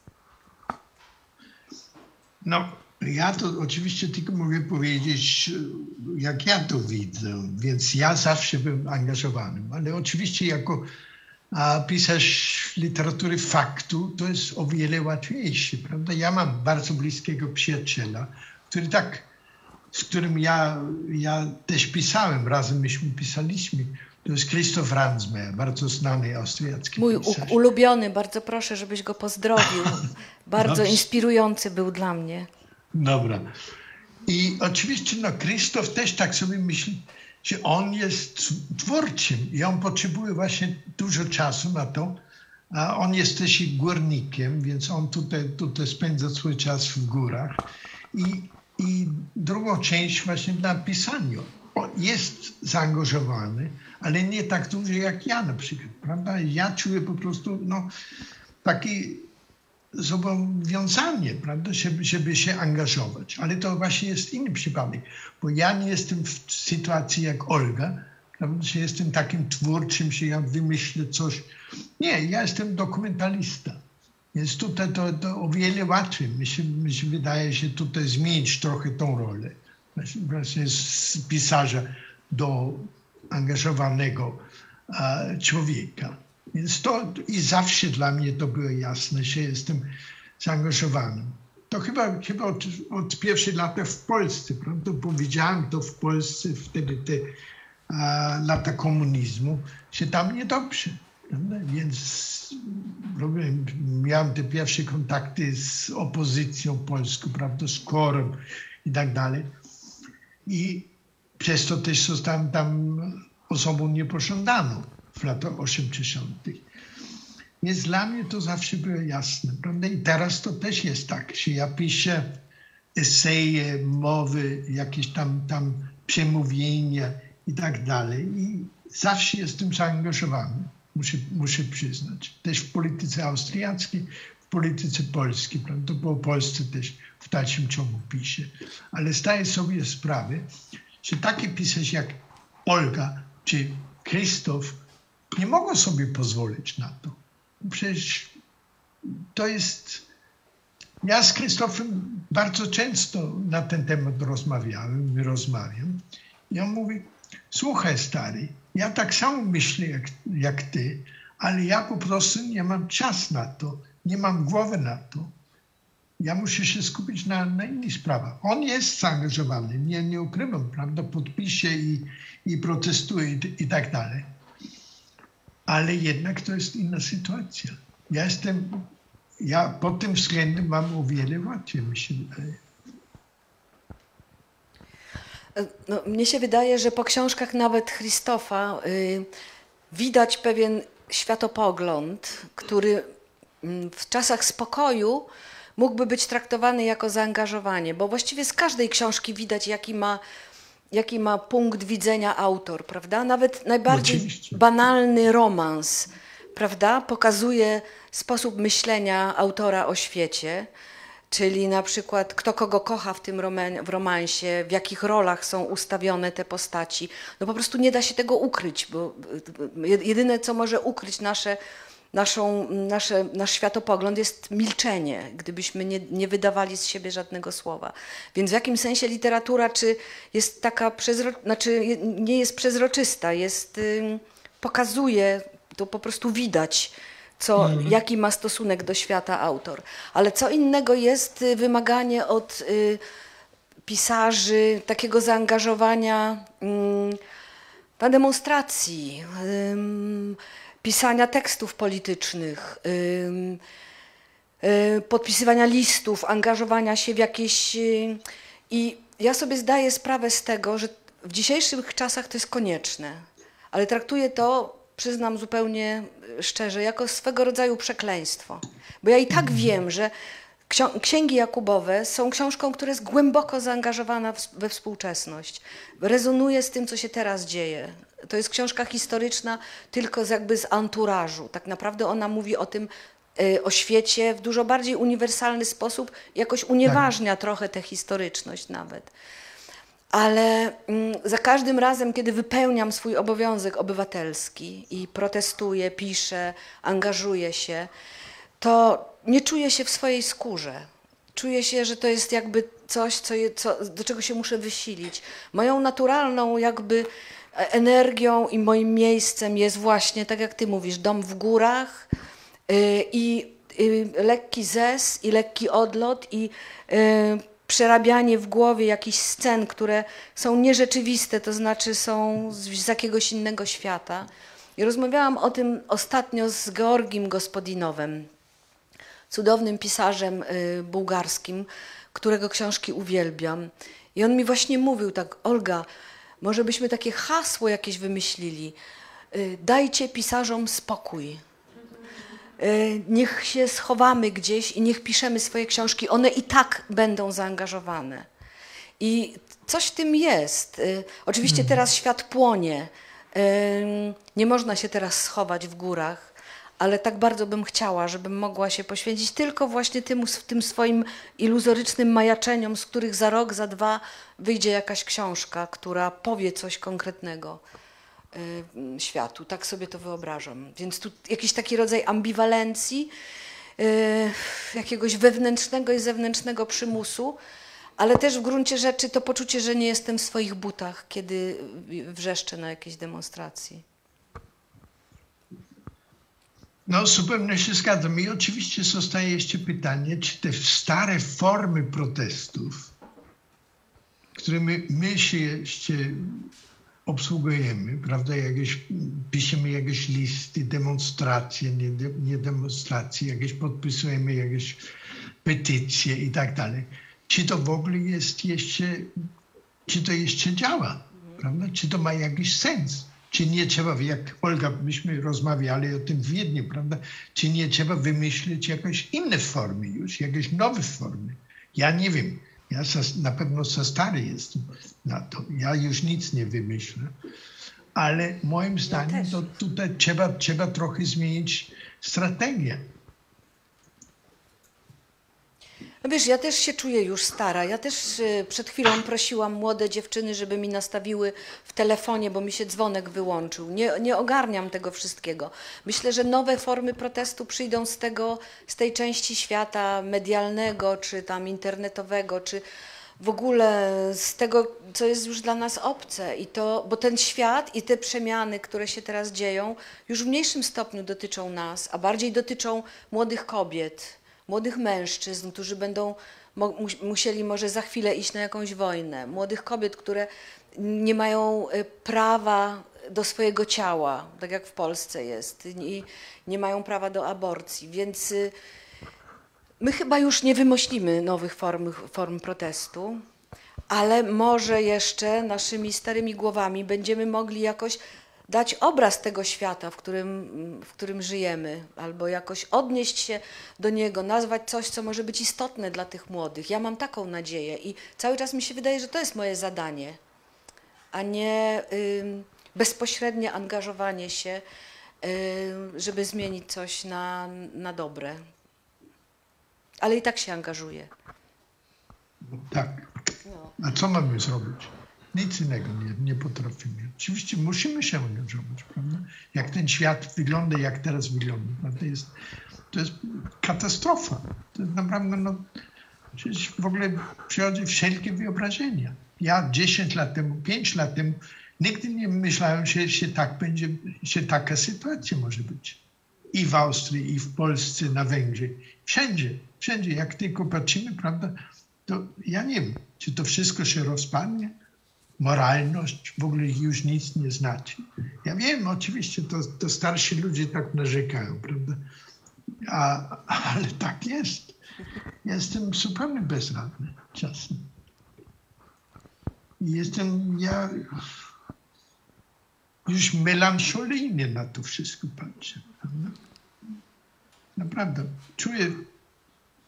No, ja to oczywiście tylko mogę powiedzieć, jak ja to widzę, więc ja zawsze byłem angażowany, ale oczywiście jako pisarz literatury faktu to jest o wiele łatwiejsze, prawda? Ja mam bardzo bliskiego przyjaciela, który tak z którym ja, ja też pisałem, razem myśmy pisaliśmy, to jest Christoph Ransmayr, bardzo znany austriacki Mój ulubiony, bardzo proszę, żebyś go pozdrowił. Bardzo Dobrze. inspirujący był dla mnie. Dobra. I oczywiście no, Krzysztof też tak sobie myśli, że on jest twórczym i on potrzebuje właśnie dużo czasu na to. A on jest też górnikiem, więc on tutaj, tutaj spędza swój czas w górach. I, I drugą część właśnie na pisaniu. On jest zaangażowany, ale nie tak dużo jak ja na przykład, prawda? Ja czuję po prostu no, taki zobowiązanie, prawda, żeby, żeby się angażować. Ale to właśnie jest inny przypadek, bo ja nie jestem w sytuacji jak Olga, prawda, że jestem takim twórczym, że ja wymyślę coś. Nie, ja jestem dokumentalista. Więc tutaj to, to o wiele łatwiej. Mi się, mi się wydaje, że tutaj zmienić trochę tą rolę. Właśnie- z pisarza do angażowanego człowieka. Więc to i zawsze dla mnie to było jasne, że jestem zaangażowany. To chyba, chyba od, od pierwszych lat w Polsce, prawda? Bo widziałem to w Polsce wtedy te e, lata komunizmu, że tam niedobrze. Prawda? Więc miałem te pierwsze kontakty z opozycją polską, prawda? z korem i tak dalej. I przez to też zostałem tam osobą niepożądaną w latach 80. Więc dla mnie to zawsze było jasne. Prawda? I teraz to też jest tak, że ja piszę eseje, mowy, jakieś tam, tam przemówienia i tak dalej. I zawsze jestem zaangażowany, muszę, muszę przyznać. Też w polityce austriackiej, w polityce polskiej, prawda? bo o Polsce też w dalszym ciągu piszę. Ale zdaję sobie sprawę, że takie pisarze jak Olga czy Krzysztof nie mogą sobie pozwolić na to. Przecież to jest. Ja z Krzysztofem bardzo często na ten temat rozmawiałem, rozmawiam. I on mówi: Słuchaj, stary, ja tak samo myślę jak, jak ty, ale ja po prostu nie mam czas na to, nie mam głowy na to. Ja muszę się skupić na, na innych sprawach. On jest zaangażowany, nie, nie ukrywam, prawda? Podpisze i, i protestuje i, i tak dalej. Ale jednak to jest inna sytuacja. Ja jestem, ja pod tym względem mam o wiele łatwiej, mi się wydaje. No, mnie się wydaje, że po książkach nawet Christofa y, widać pewien światopogląd, który mm, w czasach spokoju mógłby być traktowany jako zaangażowanie, bo właściwie z każdej książki widać, jaki ma, jaki ma punkt widzenia autor, prawda? Nawet najbardziej Oczywiście. banalny romans, prawda? Pokazuje sposób myślenia autora o świecie, czyli na przykład kto kogo kocha w tym roman- w romansie, w jakich rolach są ustawione te postaci. No po prostu nie da się tego ukryć, bo y, y, jedyne, co może ukryć nasze, naszą, nasze, nasz światopogląd jest milczenie, gdybyśmy nie, nie wydawali z siebie żadnego słowa. Więc w jakim sensie literatura czy jest taka przezro... znaczy nie jest przezroczysta, jest, pokazuje, to po prostu widać, co, jaki ma stosunek do świata autor. Ale co innego jest y, wymaganie od y, pisarzy takiego zaangażowania ym, na demonstracji, ym, pisania tekstów politycznych, y, podpisywania listów, angażowania się w jakieś. y, I ja sobie zdaję sprawę z tego, że w dzisiejszych czasach to jest konieczne, ale traktuję to, przyznam zupełnie y, szczerze, jako swego rodzaju przekleństwo. Bo ja i tak wiem, że księgi Jakubowe są książką, która jest głęboko zaangażowana we współczesność. Rezonuje z tym, co się teraz dzieje. To jest książka historyczna tylko z, jakby z anturażu. Tak naprawdę ona mówi o tym, y, o świecie w dużo bardziej uniwersalny sposób, jakoś unieważnia trochę tę historyczność nawet. Ale mm, za każdym razem, kiedy wypełniam swój obowiązek obywatelski i protestuję, piszę, angażuję się, to nie czuję się w swojej skórze. Czuję się, że to jest jakby coś, co, je, co, do czego się muszę wysilić. Moją naturalną jakby e, energią i moim miejscem jest właśnie, tak jak ty mówisz, dom w górach y, i y, lekki zes i lekki odlot i y, przerabianie w głowie jakichś scen, które są nierzeczywiste, to znaczy są z, jakiegoś innego świata. I rozmawiałam o tym ostatnio z Georgim Gospodinowem, cudownym pisarzem bułgarskim, którego książki uwielbiam. I on mi właśnie mówił tak, Olga, może byśmy takie hasło jakieś wymyślili. Y, dajcie pisarzom spokój. Y, niech się schowamy gdzieś i niech piszemy swoje książki. One i tak będą zaangażowane. I coś w tym jest. Y, oczywiście teraz świat płonie. Nie można się teraz schować w górach, ale tak bardzo bym chciała, żebym mogła się poświęcić tylko właśnie tym, tym swoim iluzorycznym majaczeniom, z których za rok, za dwa wyjdzie jakaś książka, która powie coś konkretnego y, światu. Tak sobie to wyobrażam. Więc tu jakiś taki rodzaj ambiwalencji, y, jakiegoś wewnętrznego i zewnętrznego przymusu, ale też w gruncie rzeczy to poczucie, że nie jestem w swoich butach, kiedy wrzeszczę na jakiejś demonstracji. No, zupełnie się zgadzam. I oczywiście zostaje jeszcze pytanie, czy te stare formy protestów, którymi my się jeszcze obsługujemy, prawda, jakieś, piszemy jakieś listy, demonstracje, nie, nie demonstracje, jakieś podpisujemy jakieś petycje i tak dalej. Czy to w ogóle jest jeszcze, czy to jeszcze działa, prawda? Czy to ma jakiś sens? Czy nie trzeba, jak Olga, myśmy rozmawiali o tym w Wiedniu, prawda? Czy nie trzeba wymyślić jakieś inne formy już, jakieś nowe formy? Ja nie wiem. Ja na pewno za stary jestem na to. Ja już nic nie wymyślę. Ale moim zdaniem to tutaj trzeba, trzeba trochę zmienić strategię. No wiesz, ja też się czuję już stara. Ja też y, przed chwilą prosiłam młode dziewczyny, żeby mi nastawiły w telefonie, bo mi się dzwonek wyłączył. Nie, nie ogarniam tego wszystkiego. Myślę, że nowe formy protestu przyjdą z tego, z tej części świata medialnego, czy tam internetowego, czy w ogóle z tego, co jest już dla nas obce. I to, bo ten świat i te przemiany, które się teraz dzieją, już w mniejszym stopniu dotyczą nas, a bardziej dotyczą młodych kobiet młodych mężczyzn, którzy będą musieli może za chwilę iść na jakąś wojnę, młodych kobiet, które nie mają y, prawa do swojego ciała, tak jak w Polsce jest, i nie mają prawa do aborcji. Więc y, my chyba już nie wymyślimy nowych form, form protestu, ale może jeszcze naszymi starymi głowami będziemy mogli jakoś dać obraz tego świata, w którym, w którym żyjemy, albo jakoś odnieść się do niego, nazwać coś, co może być istotne dla tych młodych. Ja mam taką nadzieję i cały czas mi się wydaje, że to jest moje zadanie, a nie y, bezpośrednie angażowanie się, y, żeby zmienić coś na, na dobre. Ale i tak się angażuję. Tak. No. A co mamy zrobić? Nic innego nie, nie potrafimy. Oczywiście musimy się angażować, prawda? Jak ten świat wygląda, jak teraz wygląda. To, jest, to jest katastrofa. To jest naprawdę, no, w ogóle przychodzi wszelkie wyobrażenia. Ja 10 lat temu, 5 lat temu nigdy nie myślałem, że się tak będzie, że taka sytuacja może być. I w Austrii, i w Polsce, na Węgrzech. Wszędzie, wszędzie. Jak tylko patrzymy, prawda, to ja nie wiem, czy to wszystko się rozpadnie, moralność w ogóle już nic nie znaczy. Ja wiem, oczywiście to, to starsi ludzie tak narzekają, prawda? A, ale tak jest. Jestem zupełnie bezradny czasem. Jestem ja już melancholijnie na to wszystko patrzę. Prawda? Naprawdę. Czuję,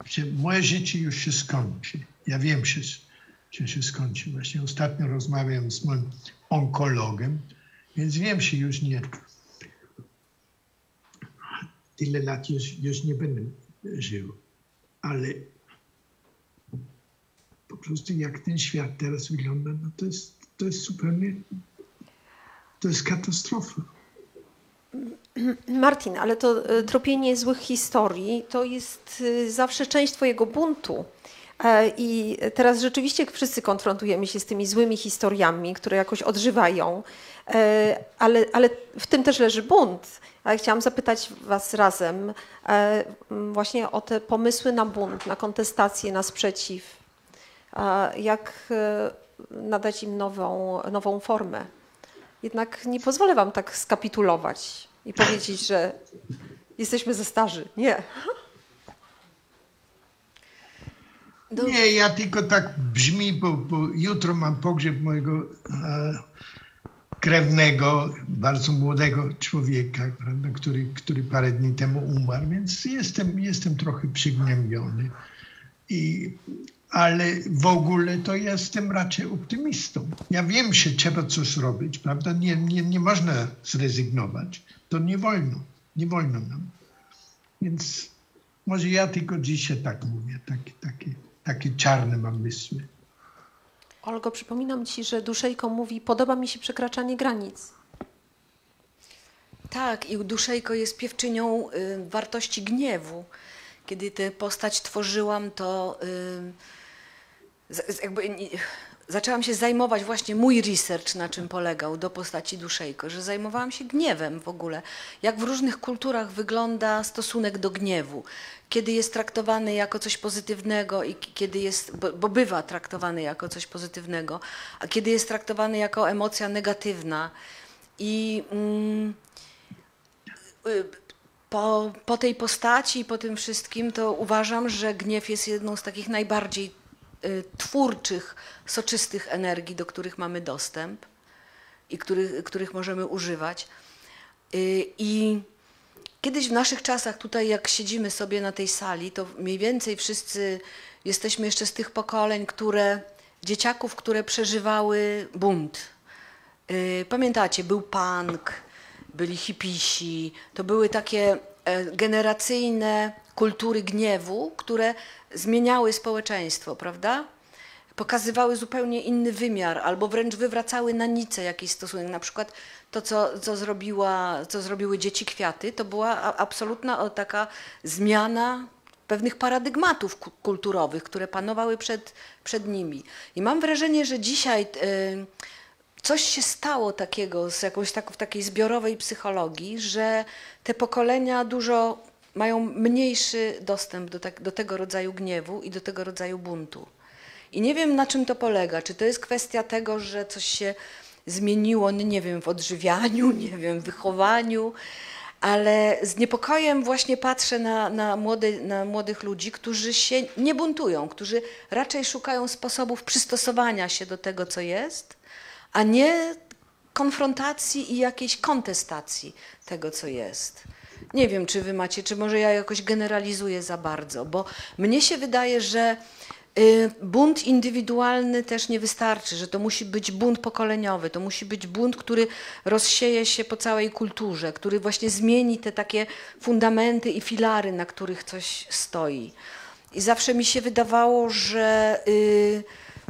że moje życie już się skończy. Ja wiem, że się, się skończy. Właśnie ostatnio rozmawiam z moim onkologiem, więc wiem, że już nie tyle lat już, już nie będę żył. Ale po prostu jak ten świat teraz wygląda, no to jest, to jest zupełnie, to jest katastrofa. Martin, ale to e, tropienie złych historii to jest e, zawsze część Twojego buntu. E, I teraz rzeczywiście wszyscy konfrontujemy się z tymi złymi historiami, które jakoś odżywają, e, ale, ale w tym też leży bunt. Ale chciałam zapytać Was razem e, właśnie o te pomysły na bunt, na kontestację, na sprzeciw. jak nadać im nową, nową formę. Jednak nie pozwolę Wam tak skapitulować i powiedzieć, że jesteśmy za starzy. Nie. Do... Nie, ja tylko tak brzmi, bo, bo jutro mam pogrzeb mojego e, krewnego, bardzo młodego człowieka, prawda, który, który parę dni temu umarł, więc jestem, jestem trochę przygnębiony. I, ale w ogóle to jestem raczej optymistą. Ja wiem, że trzeba coś robić, prawda? Nie, nie, nie można zrezygnować. To nie wolno. Nie wolno nam. Więc może ja tylko dzisiaj tak mówię, takie, takie, takie czarne mam mysły. Olgo, przypominam Ci, że Duszejko mówi, podoba mi się przekraczanie granic. Tak, i Duszejko jest piewczynią y, wartości gniewu. Kiedy tę postać tworzyłam, to y, z, jakby, y, zaczęłam się zajmować właśnie mój research, na czym polegał do postaci Duszejko, że zajmowałam się gniewem w ogóle. Jak w różnych kulturach wygląda stosunek do gniewu kiedy jest traktowany jako coś pozytywnego i kiedy jest, bo, bo, bywa traktowany jako coś pozytywnego, a kiedy jest traktowany jako emocja negatywna. I mm, y, po, po tej postaci i po tym wszystkim to uważam, że gniew jest jedną z takich najbardziej twórczych, soczystych energii, do których mamy dostęp i których, których możemy używać. Y, I Kiedyś w naszych czasach, tutaj jak siedzimy sobie na tej sali, to mniej więcej wszyscy jesteśmy jeszcze z tych pokoleń, które, dzieciaków, które przeżywały bunt. Y, pamiętacie, był punk, byli hipisi, to były takie e, generacyjne kultury gniewu, które zmieniały społeczeństwo, prawda? Pokazywały zupełnie inny wymiar, albo wręcz wywracały na nicę jakiś stosunek. Na przykład to, co, co, zrobiła, co zrobiły dzieci kwiaty, to była absolutna taka zmiana pewnych paradygmatów kulturowych, które panowały przed, przed nimi. I mam wrażenie, że dzisiaj y, coś się stało takiego z jakąś tak, w takiej zbiorowej psychologii, że te pokolenia dużo mają mniejszy dostęp do, tak, do tego rodzaju gniewu i do tego rodzaju buntu. I nie wiem, na czym to polega. Czy to jest kwestia tego, że coś się zmieniło, no nie wiem, w odżywianiu, nie wiem, w wychowaniu, ale z niepokojem właśnie patrzę na, na, młody, na młodych ludzi, którzy się nie buntują, którzy raczej szukają sposobów przystosowania się do tego, co jest, a nie konfrontacji i jakiejś kontestacji tego, co jest. Nie wiem, czy wy macie, czy może ja jakoś generalizuję za bardzo, bo mnie się wydaje, że Y, bunt indywidualny też nie wystarczy, że to musi być bunt pokoleniowy, to musi być bunt, który rozsieje się po całej kulturze, który właśnie zmieni te takie fundamenty i filary, na których coś stoi. I zawsze mi się wydawało, że y,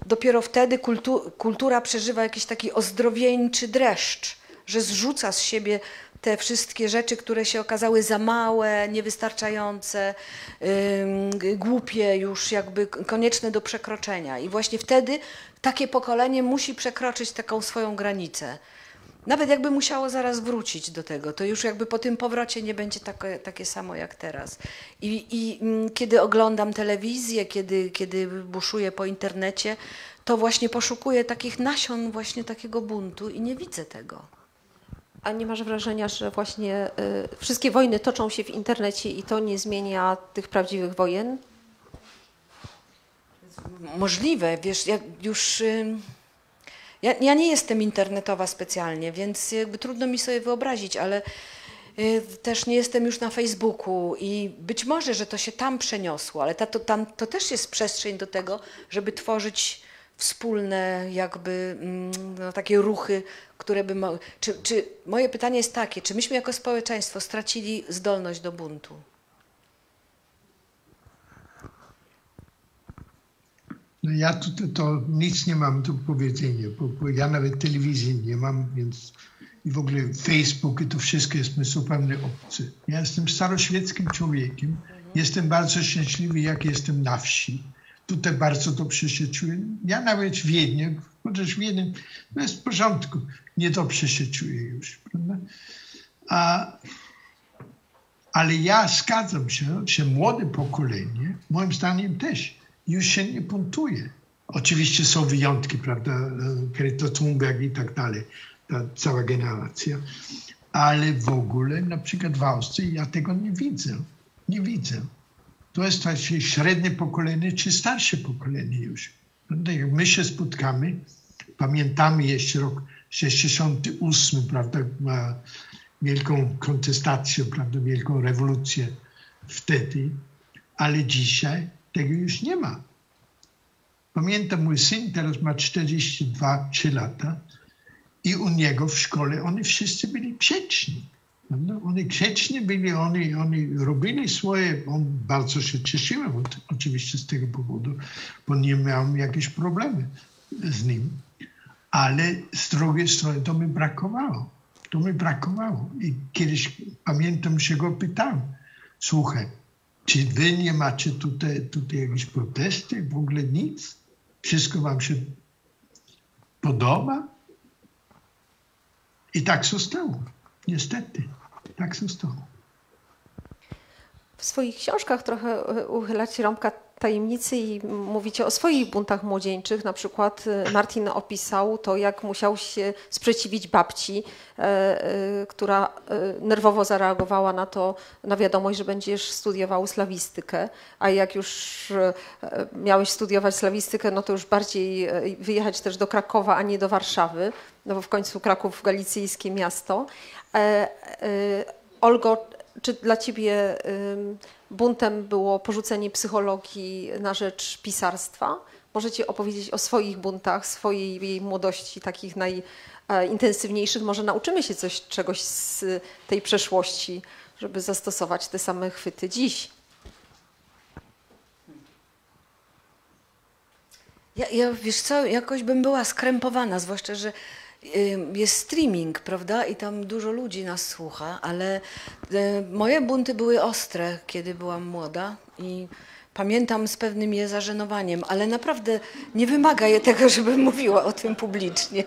dopiero wtedy kultu kultura przeżywa jakiś taki ozdrowieńczy dreszcz, że zrzuca z siebie te wszystkie rzeczy, które się okazały za małe, niewystarczające, yy, głupie, już jakby konieczne do przekroczenia. I właśnie wtedy takie pokolenie musi przekroczyć taką swoją granicę. Nawet jakby musiało zaraz wrócić do tego, to już jakby po tym powrocie nie będzie takie, takie samo jak teraz. I, i kiedy oglądam telewizję, kiedy, kiedy buszuję po internecie, to właśnie poszukuję takich nasion właśnie takiego buntu i nie widzę tego. A nie masz wrażenia, że właśnie y, wszystkie wojny toczą się w internecie i to nie zmienia tych prawdziwych wojen? Możliwe, wiesz, ja już. Y, ja, ja, nie jestem internetowa specjalnie, więc jakby trudno mi sobie wyobrazić, ale y, też nie jestem już na Facebooku i być może, że to się tam przeniosło, ale ta, to, tam, to też jest przestrzeń do tego, żeby tworzyć wspólne jakby mm, no, takie ruchy, które by mogły... Czy, czy, moje pytanie jest takie, czy myśmy jako społeczeństwo stracili zdolność do buntu? No ja tu to, to nic nie mam do powiedzenia, bo, bo, ja nawet telewizji nie mam, więc i w ogóle Facebook i to wszystko jest mi zupełnie obcy. Ja jestem staroświeckim człowiekiem, jestem bardzo szczęśliwy, jak jestem na wsi tutaj bardzo dobrze się czuję. Ja nawet w Wiedniu, chociaż w Wiedniu no jest w porządku, niedobrze się czuję już, prawda? A, ale ja zgadzam się, że młode pokolenie, moim zdaniem też, już się nie buntuje. Oczywiście są wyjątki, prawda? Greta Thunberg i tak dalej, ta cała generacja. Ale w ogóle, na przykład w Austrii, ja tego nie widzę. Nie widzę. To jest takie średnie pokolenie, czy starsze pokolenie już. Prawda? Jak my się spotkamy, pamiętamy jeszcze rok 68, prawda? Wielką kontestację, prawda? Wielką rewolucję wtedy, ale dzisiaj tego już nie ma. Pamiętam, mój syn teraz ma 42-3 lata i u niego w szkole oni wszyscy byli grzeczni. Prawda? Oni grzeczni byli, oni, oni robili swoje, on bardzo się cieszyłem oczywiście z tego powodu, bo nie miałem jakieś problemy z nim. Ale z drugiej strony to mi brakowało. To mi brakowało. I kiedyś pamiętam, się go pytałem, słuchaj, czy wy nie macie tutaj, tutaj jakieś protesty, w ogóle nic? Wszystko wam się podoba? I tak zostało. Niestety, tak zostało. W swoich książkach trochę e, uchylacie rąbka tajemnicy i mówicie o swoich buntach młodzieńczych. Na przykład e, Martin opisał to, jak musiał się sprzeciwić babci, e, która nerwowo zareagowała na to, na wiadomość, że będziesz studiował slawistykę, a jak już miałeś studiować slawistykę, no to już bardziej wyjechać też do Krakowa, a nie do Warszawy, no bo w końcu Kraków galicyjskie miasto. Olgo, czy dla ciebie buntem było porzucenie psychologii na rzecz pisarstwa? Możecie opowiedzieć o swoich buntach, swojej młodości, takich najintensywniejszych. Może nauczymy się coś, czegoś z tej przeszłości, żeby zastosować te same chwyty dziś. Ja, ja wiesz co, jakoś bym była skrępowana, zwłaszcza, że jest streaming, prawda? I tam dużo ludzi nas słucha, ale e, moje bunty były ostre, kiedy byłam młoda i pamiętam z pewnym je zażenowaniem, ale naprawdę nie wymaga je tego, żebym mówiła o tym publicznie.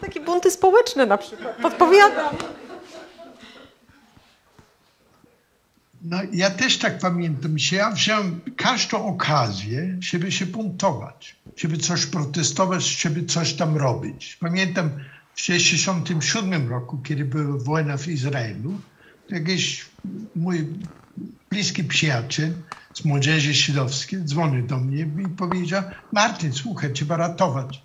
Takie bunty społeczne na przykład, podpowiadam. No, ja też tak pamiętam się. Ja wziąłem każdą okazję, żeby się buntować, żeby coś protestować, żeby coś tam robić. Pamiętam w 1967 roku, kiedy była wojna w Izraelu, jakiś mój bliski przyjaciel z młodzieży żydowskiej dzwonił do mnie i powiedział, Martin, słuchaj, trzeba ratować,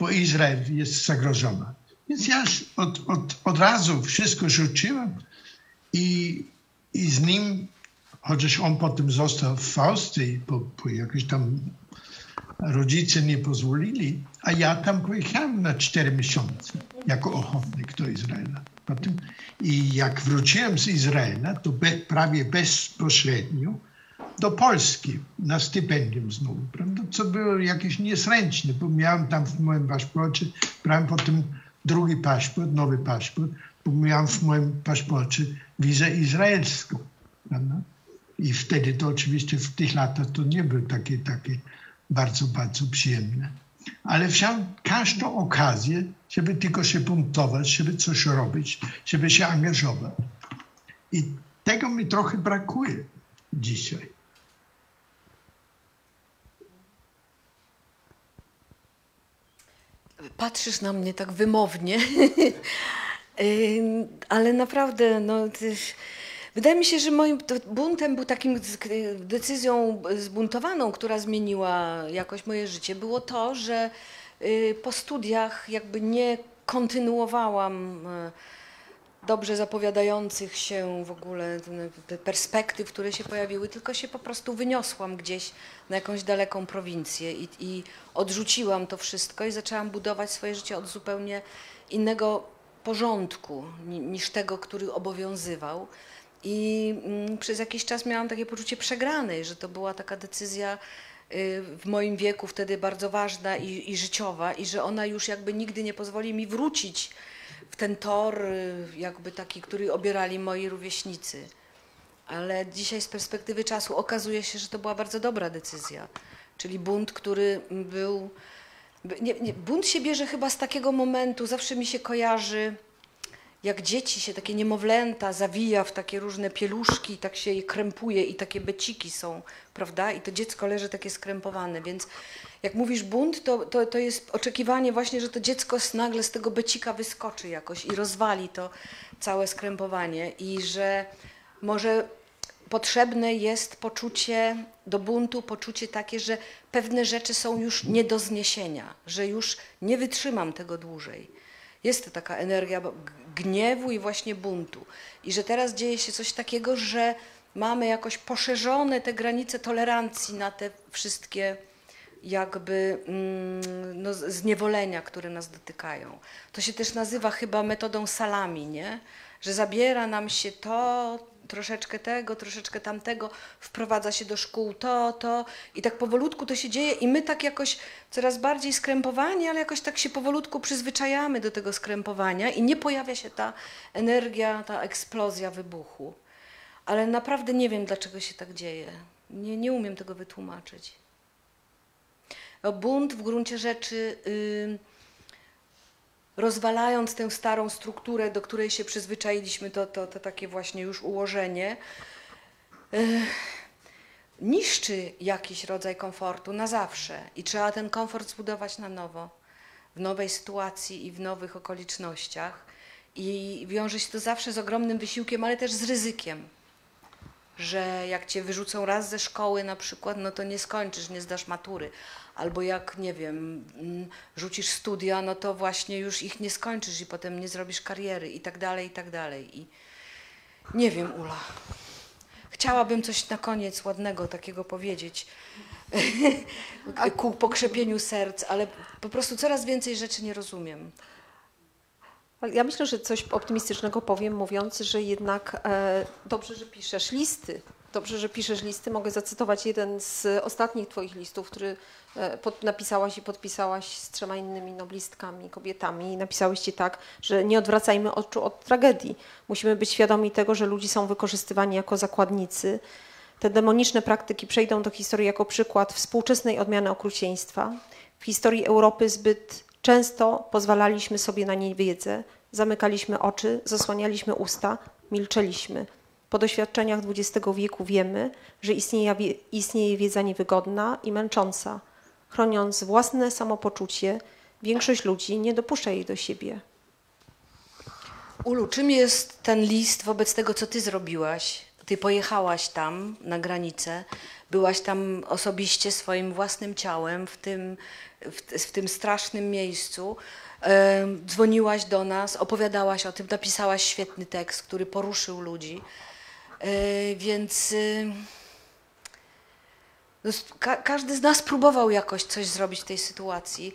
bo Izrael jest zagrożony. Więc ja od, od, od razu wszystko rzuciłem i i z nim, chociaż on potem został w Austrii, bo, bo jakoś tam rodzice nie pozwolili, a ja tam pojechałem na cztery miesiące jako ochotnik do Izraela. Potem, I jak wróciłem z Izraela, to be, prawie bezpośrednio do Polski na stypendium znowu, prawda? co było jakieś niezręczne, bo miałem tam w moim paszporcie, brałem potem drugi paszport, nowy paszport, bo miałem w moim paszporcie wizę izraelską. Prawda? I wtedy to oczywiście w tych latach to nie było takie, takie bardzo, bardzo przyjemne. Ale wziąłem każdą okazję, żeby tylko się buntować, żeby coś robić, żeby się angażować. I tego mi trochę brakuje dzisiaj. Patrzysz na mnie tak wymownie. Ale naprawdę, no, wydaje mi się, że moim buntem był takim decyzją zbuntowaną, która zmieniła jakoś moje życie, było to, że y, po studiach jakby nie kontynuowałam e, dobrze zapowiadających się w ogóle perspektyw, które się pojawiły, tylko się po prostu wyniosłam gdzieś na jakąś daleką prowincję i, i odrzuciłam to wszystko i zaczęłam budować swoje życie od zupełnie innego porządku niż tego, który obowiązywał. I mm, przez jakiś czas miałam takie poczucie przegranej, że to była taka decyzja y, w moim wieku wtedy bardzo ważna i, i życiowa, i że ona już jakby nigdy nie pozwoli mi wrócić w ten tor, y, jakby taki, który obierali moi rówieśnicy. Ale dzisiaj z perspektywy czasu okazuje się, że to była bardzo dobra decyzja. Czyli bunt, który był nie, nie, bunt się bierze chyba z takiego momentu, zawsze mi się kojarzy jak dzieci się, takie niemowlęta zawija w takie różne pieluszki, tak się je krępuje i takie beciki są, prawda? I to dziecko leży takie skrępowane, więc jak mówisz bunt, to, to, to jest oczekiwanie właśnie, że to dziecko nagle z tego becika wyskoczy jakoś i rozwali to całe skrępowanie i że może potrzebne jest poczucie do buntu, poczucie takie, że pewne rzeczy są już nie do zniesienia, że już nie wytrzymam tego dłużej. Jest taka energia gniewu i właśnie buntu. I że teraz dzieje się coś takiego, że mamy jakoś poszerzone te granice tolerancji na te wszystkie jakby mm, no, zniewolenia, które nas dotykają. To się też nazywa chyba metodą salami, nie? że zabiera nam się to, troszeczkę tego, troszeczkę tamtego, wprowadza się do szkół to, to i tak powolutku to się dzieje i my tak jakoś coraz bardziej skrępowani, ale jakoś tak się powolutku przyzwyczajamy do tego skrępowania i nie pojawia się ta energia, ta eksplozja wybuchu. Ale naprawdę nie wiem, dlaczego się tak dzieje. Nie, nie umiem tego wytłumaczyć. Bunt w gruncie rzeczy... Yy, rozwalając tę starą strukturę, do której się przyzwyczailiśmy, to, to, to takie właśnie już ułożenie, niszczy jakiś rodzaj komfortu na zawsze i trzeba ten komfort zbudować na nowo, w nowej sytuacji i w nowych okolicznościach. I wiąże się to zawsze z ogromnym wysiłkiem, ale też z ryzykiem, że jak cię wyrzucą raz ze szkoły na przykład, no to nie skończysz, nie zdasz matury albo jak, nie wiem, mm, rzucisz studia, no to właśnie już ich nie skończysz i potem nie zrobisz kariery i tak dalej, i tak dalej. I nie wiem, Ula. Chciałabym coś na koniec ładnego takiego powiedzieć ku pokrzepieniu serc, ale po prostu coraz więcej rzeczy nie rozumiem. Ja myślę, że coś optymistycznego powiem, mówiąc, że jednak e, dobrze, że piszesz listy. Dobrze, że piszesz listy. Mogę zacytować jeden z ostatnich Twoich listów, który pod, napisałaś i podpisałaś z trzema innymi noblistkami, kobietami i napisałyście tak, że nie odwracajmy oczu od tragedii. Musimy być świadomi tego, że ludzie są wykorzystywani jako zakładnicy. Te demoniczne praktyki przejdą do historii jako przykład współczesnej odmiany okrucieństwa. W historii Europy zbyt często pozwalaliśmy sobie na niewiedzę, zamykaliśmy oczy, zasłanialiśmy usta, milczeliśmy. Po doświadczeniach XX wieku wiemy, że istnieje wiedza niewygodna i męcząca – chroniąc własne samopoczucie, większość ludzi nie dopuszcza jej do siebie. Ulu, czym jest ten list wobec tego, co ty zrobiłaś? Ty pojechałaś tam na granicę, byłaś tam osobiście swoim własnym ciałem w tym, w, w tym strasznym miejscu. Dzwoniłaś do nas, opowiadałaś o tym, napisałaś świetny tekst, który poruszył ludzi. E, więc. Y, ka każdy z nas próbował jakoś coś zrobić w tej sytuacji.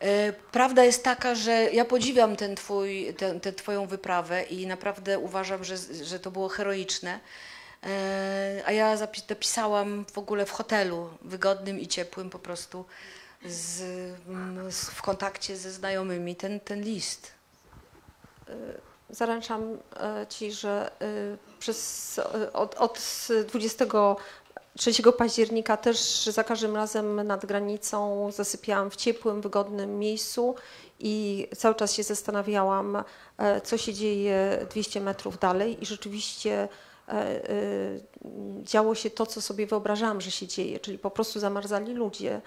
E, prawda jest taka, że ja podziwiam ten twój, tę, tę Twoją wyprawę i naprawdę uważam, że, że to było heroiczne. E, a ja zapisałam w ogóle w hotelu, wygodnym i ciepłym po prostu, z, z, w kontakcie ze znajomymi ten, ten list. E, zaręczam Ci, że przez, od, od 20 3 października też za każdym razem nad granicą zasypiałam w ciepłym, wygodnym miejscu i cały czas się zastanawiałam, e, co się dzieje 200 metrów dalej i rzeczywiście e, e, działo się to, co sobie wyobrażałam, że się dzieje, czyli po prostu zamarzali ludzie.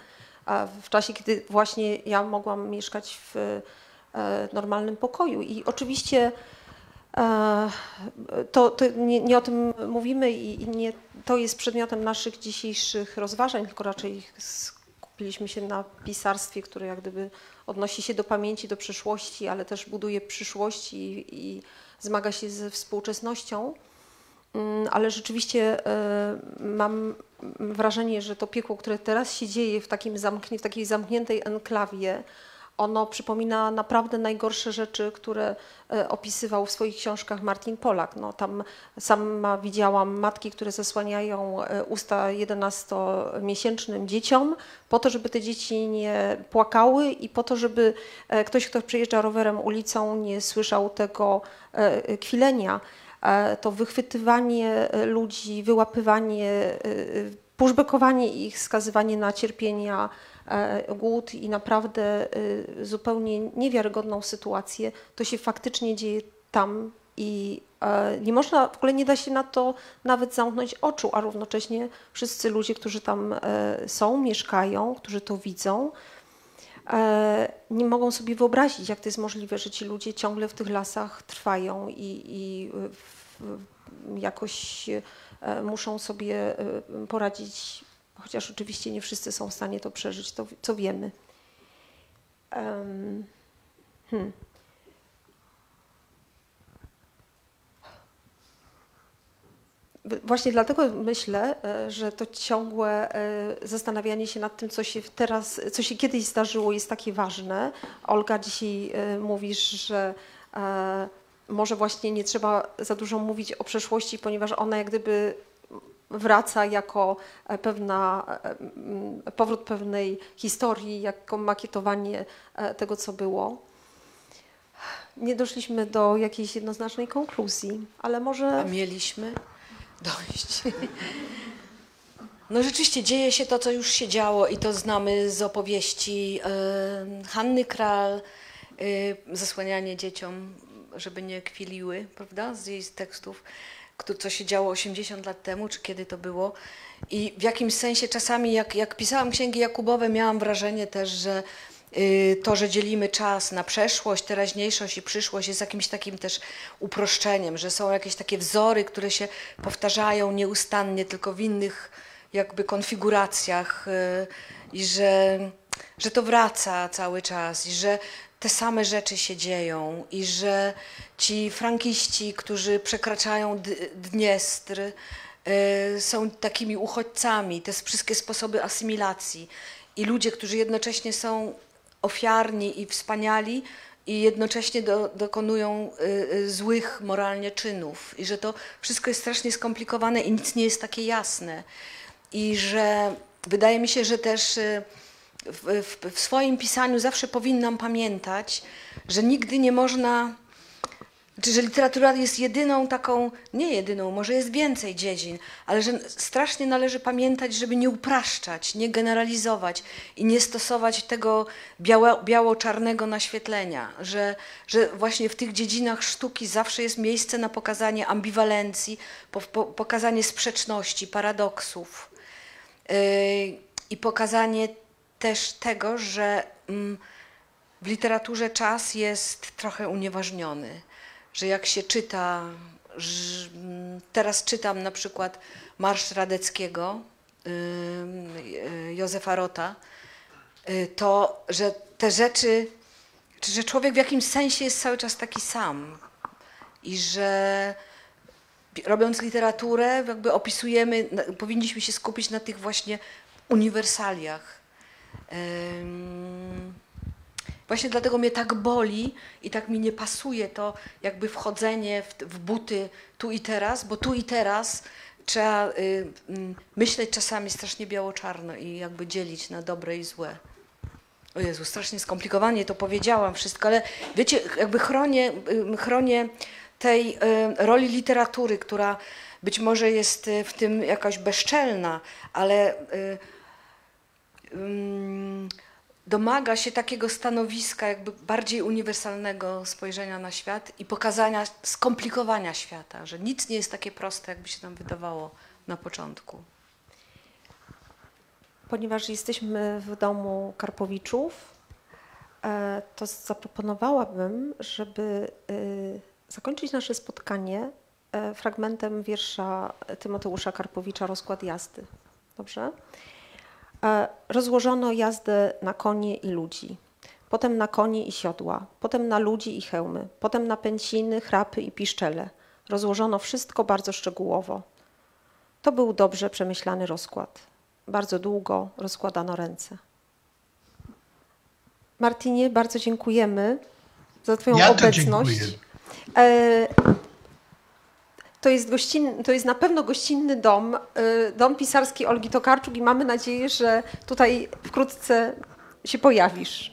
A w czasie, kiedy właśnie ja mogłam mieszkać w normalnym pokoju i oczywiście to, to nie, nie, o tym mówimy i nie to jest przedmiotem naszych dzisiejszych rozważań, tylko raczej skupiliśmy się na pisarstwie, które jak gdyby odnosi się do pamięci, do przyszłości, ale też buduje przyszłość i, i zmaga się ze współczesnością. Mm, ale rzeczywiście e, mam wrażenie, że to piekło, które teraz się dzieje w, takim zamknie, w takiej zamkniętej enklawie, ono przypomina naprawdę najgorsze rzeczy, które e, opisywał w swoich książkach Martin Polak. No, tam sama widziałam matki, które zasłaniają e, usta 11-miesięcznym dzieciom, po to, żeby te dzieci nie płakały i po to, żeby e, ktoś, kto przejeżdża rowerem ulicą, nie słyszał tego kwilenia. To wychwytywanie ludzi, wyłapywanie, puszbekowanie ich, skazywanie na cierpienia, głód i naprawdę e, zupełnie niewiarygodną sytuację, to się faktycznie dzieje tam i e, nie można, w ogóle nie da się na to nawet zamknąć oczu, a równocześnie wszyscy ludzie, którzy tam e, są, mieszkają, którzy to widzą, e, nie mogą sobie wyobrazić, jak to jest możliwe, że ci ludzie ciągle w tych lasach trwają i, i jakoś e, muszą sobie e, poradzić, chociaż oczywiście nie wszyscy są w stanie to przeżyć, to co wiemy. Em, hmm. Właśnie dlatego myślę, e, że to ciągłe e, zastanawianie się nad tym, co się teraz, co się kiedyś zdarzyło, jest takie ważne. Olga, dzisiaj e, mówisz, że może właśnie nie trzeba za dużo mówić o przeszłości, ponieważ ona jak gdyby wraca jako pewna, powrót pewnej historii, jako makietowanie tego, co było. Nie doszliśmy do jakiejś jednoznacznej konkluzji, ale może... A mieliśmy? dojść. No rzeczywiście dzieje się to, co już się działo i to znamy z opowieści Hanny Kral, zasłanianie dzieciom, żeby nie kwiliły, prawda, z jej tekstów, co się działo 80 lat temu, czy kiedy to było. I w jakimś sensie czasami, jak, jak pisałam księgi Jakubowe, miałam wrażenie też, że Y, to, że dzielimy czas na przeszłość, teraźniejszość i przyszłość jest jakimś takim też uproszczeniem, że są jakieś takie wzory, które się powtarzają nieustannie, tylko w innych jakby konfiguracjach y, i że, że to wraca cały czas i że te same rzeczy się dzieją i że ci frankiści, którzy przekraczają Dniestr, y, są takimi uchodźcami, te wszystkie sposoby asymilacji. I ludzie, którzy jednocześnie są ofiarni i wspaniali i jednocześnie do, dokonują y, y, złych moralnie czynów. I że to wszystko jest strasznie skomplikowane i nic nie jest takie jasne. I że wydaje mi się, że też y, w, w, swoim pisaniu zawsze powinnam pamiętać, że nigdy nie można czy że literatura jest jedyną taką, nie jedyną, może jest więcej dziedzin, ale że strasznie należy pamiętać, żeby nie upraszczać, nie generalizować i nie stosować tego biało, biało-czarnego naświetlenia, że, że właśnie w tych dziedzinach sztuki zawsze jest miejsce na pokazanie ambiwalencji, po, po, pokazanie sprzeczności, paradoksów yy, i pokazanie też tego, że mm, w literaturze czas jest trochę unieważniony że jak się czyta, że teraz czytam na przykład Marsz Radeckiego Józefa Rota, y, to że te rzeczy, że człowiek w jakimś sensie jest cały czas taki sam i że robiąc literaturę, jakby opisujemy, powinniśmy się skupić na tych właśnie uniwersaliach. Właśnie dlatego mnie tak boli i tak mi nie pasuje to jakby wchodzenie w, w buty tu i teraz, bo tu i teraz trzeba y, y, myśleć czasami strasznie biało-czarno i jakby dzielić na dobre i złe. O Jezu, strasznie skomplikowanie to powiedziałam wszystko, ale wiecie, jakby chronię, y, chronię tej y, roli literatury, która być może jest y, w tym jakaś bezczelna, ale y, domaga się takiego stanowiska, jakby bardziej uniwersalnego spojrzenia na świat i pokazania skomplikowania świata, że nic nie jest takie proste, jakby się nam wydawało na początku. Ponieważ jesteśmy w domu Karpowiczów, e, to zaproponowałabym, żeby e, zakończyć nasze spotkanie e, fragmentem wiersza Tymoteusza Karpowicza Rozkład jazdy. Dobrze? Rozłożono jazdę na konie i ludzi, potem na konie i siodła, potem na ludzi i hełmy, potem na pęciny, chrapy i piszczele. Rozłożono wszystko bardzo szczegółowo. To był dobrze przemyślany rozkład. Bardzo długo rozkładano ręce. Martinie, bardzo dziękujemy za Twoją ja obecność. Dziękuję. E, to jest, gościnny, to jest na pewno gościnny dom, y, dom pisarski Olgi Tokarczuk i mamy nadzieję, że tutaj wkrótce się pojawisz.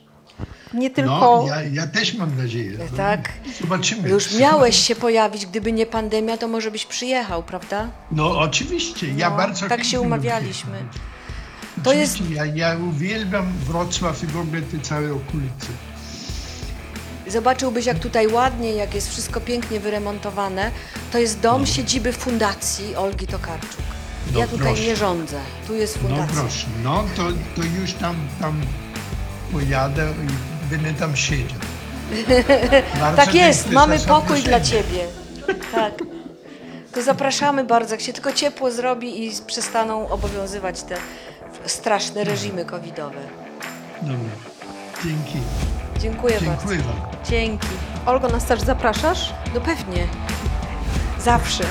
Nie tylko... No, ja, ja też mam nadzieję. No, tak. Zobaczymy. Już miałeś się pojawić, gdyby nie pandemia, to może byś przyjechał, prawda? No oczywiście, ja no, bardzo Tak się umawialiśmy. To jest... Ja, ja uwielbiam Wrocław i w ogóle te całe okolice. Zobaczyłbyś, jak tutaj ładnie, jak jest wszystko pięknie wyremontowane. To jest dom siedziby fundacji Olgi Tokarczuk. No Ja tutaj proszę. nie rządzę. Tu jest No fundacja. proszę, no to, to już tam, tam pojadę i będę tam siedział. Bardzo Tak jest, dziękuję mamy za pokój dla. Ciebie. Tak. To zapraszamy bardzo, jak się tylko ciepło zrobi i przestaną obowiązywać te straszne reżimy covidowe. Dobra, dzięki. Dziękuję, bardzo. Dziękuję wam. Dzięki. Olgo, nas też zapraszasz? No pewnie. Zawsze.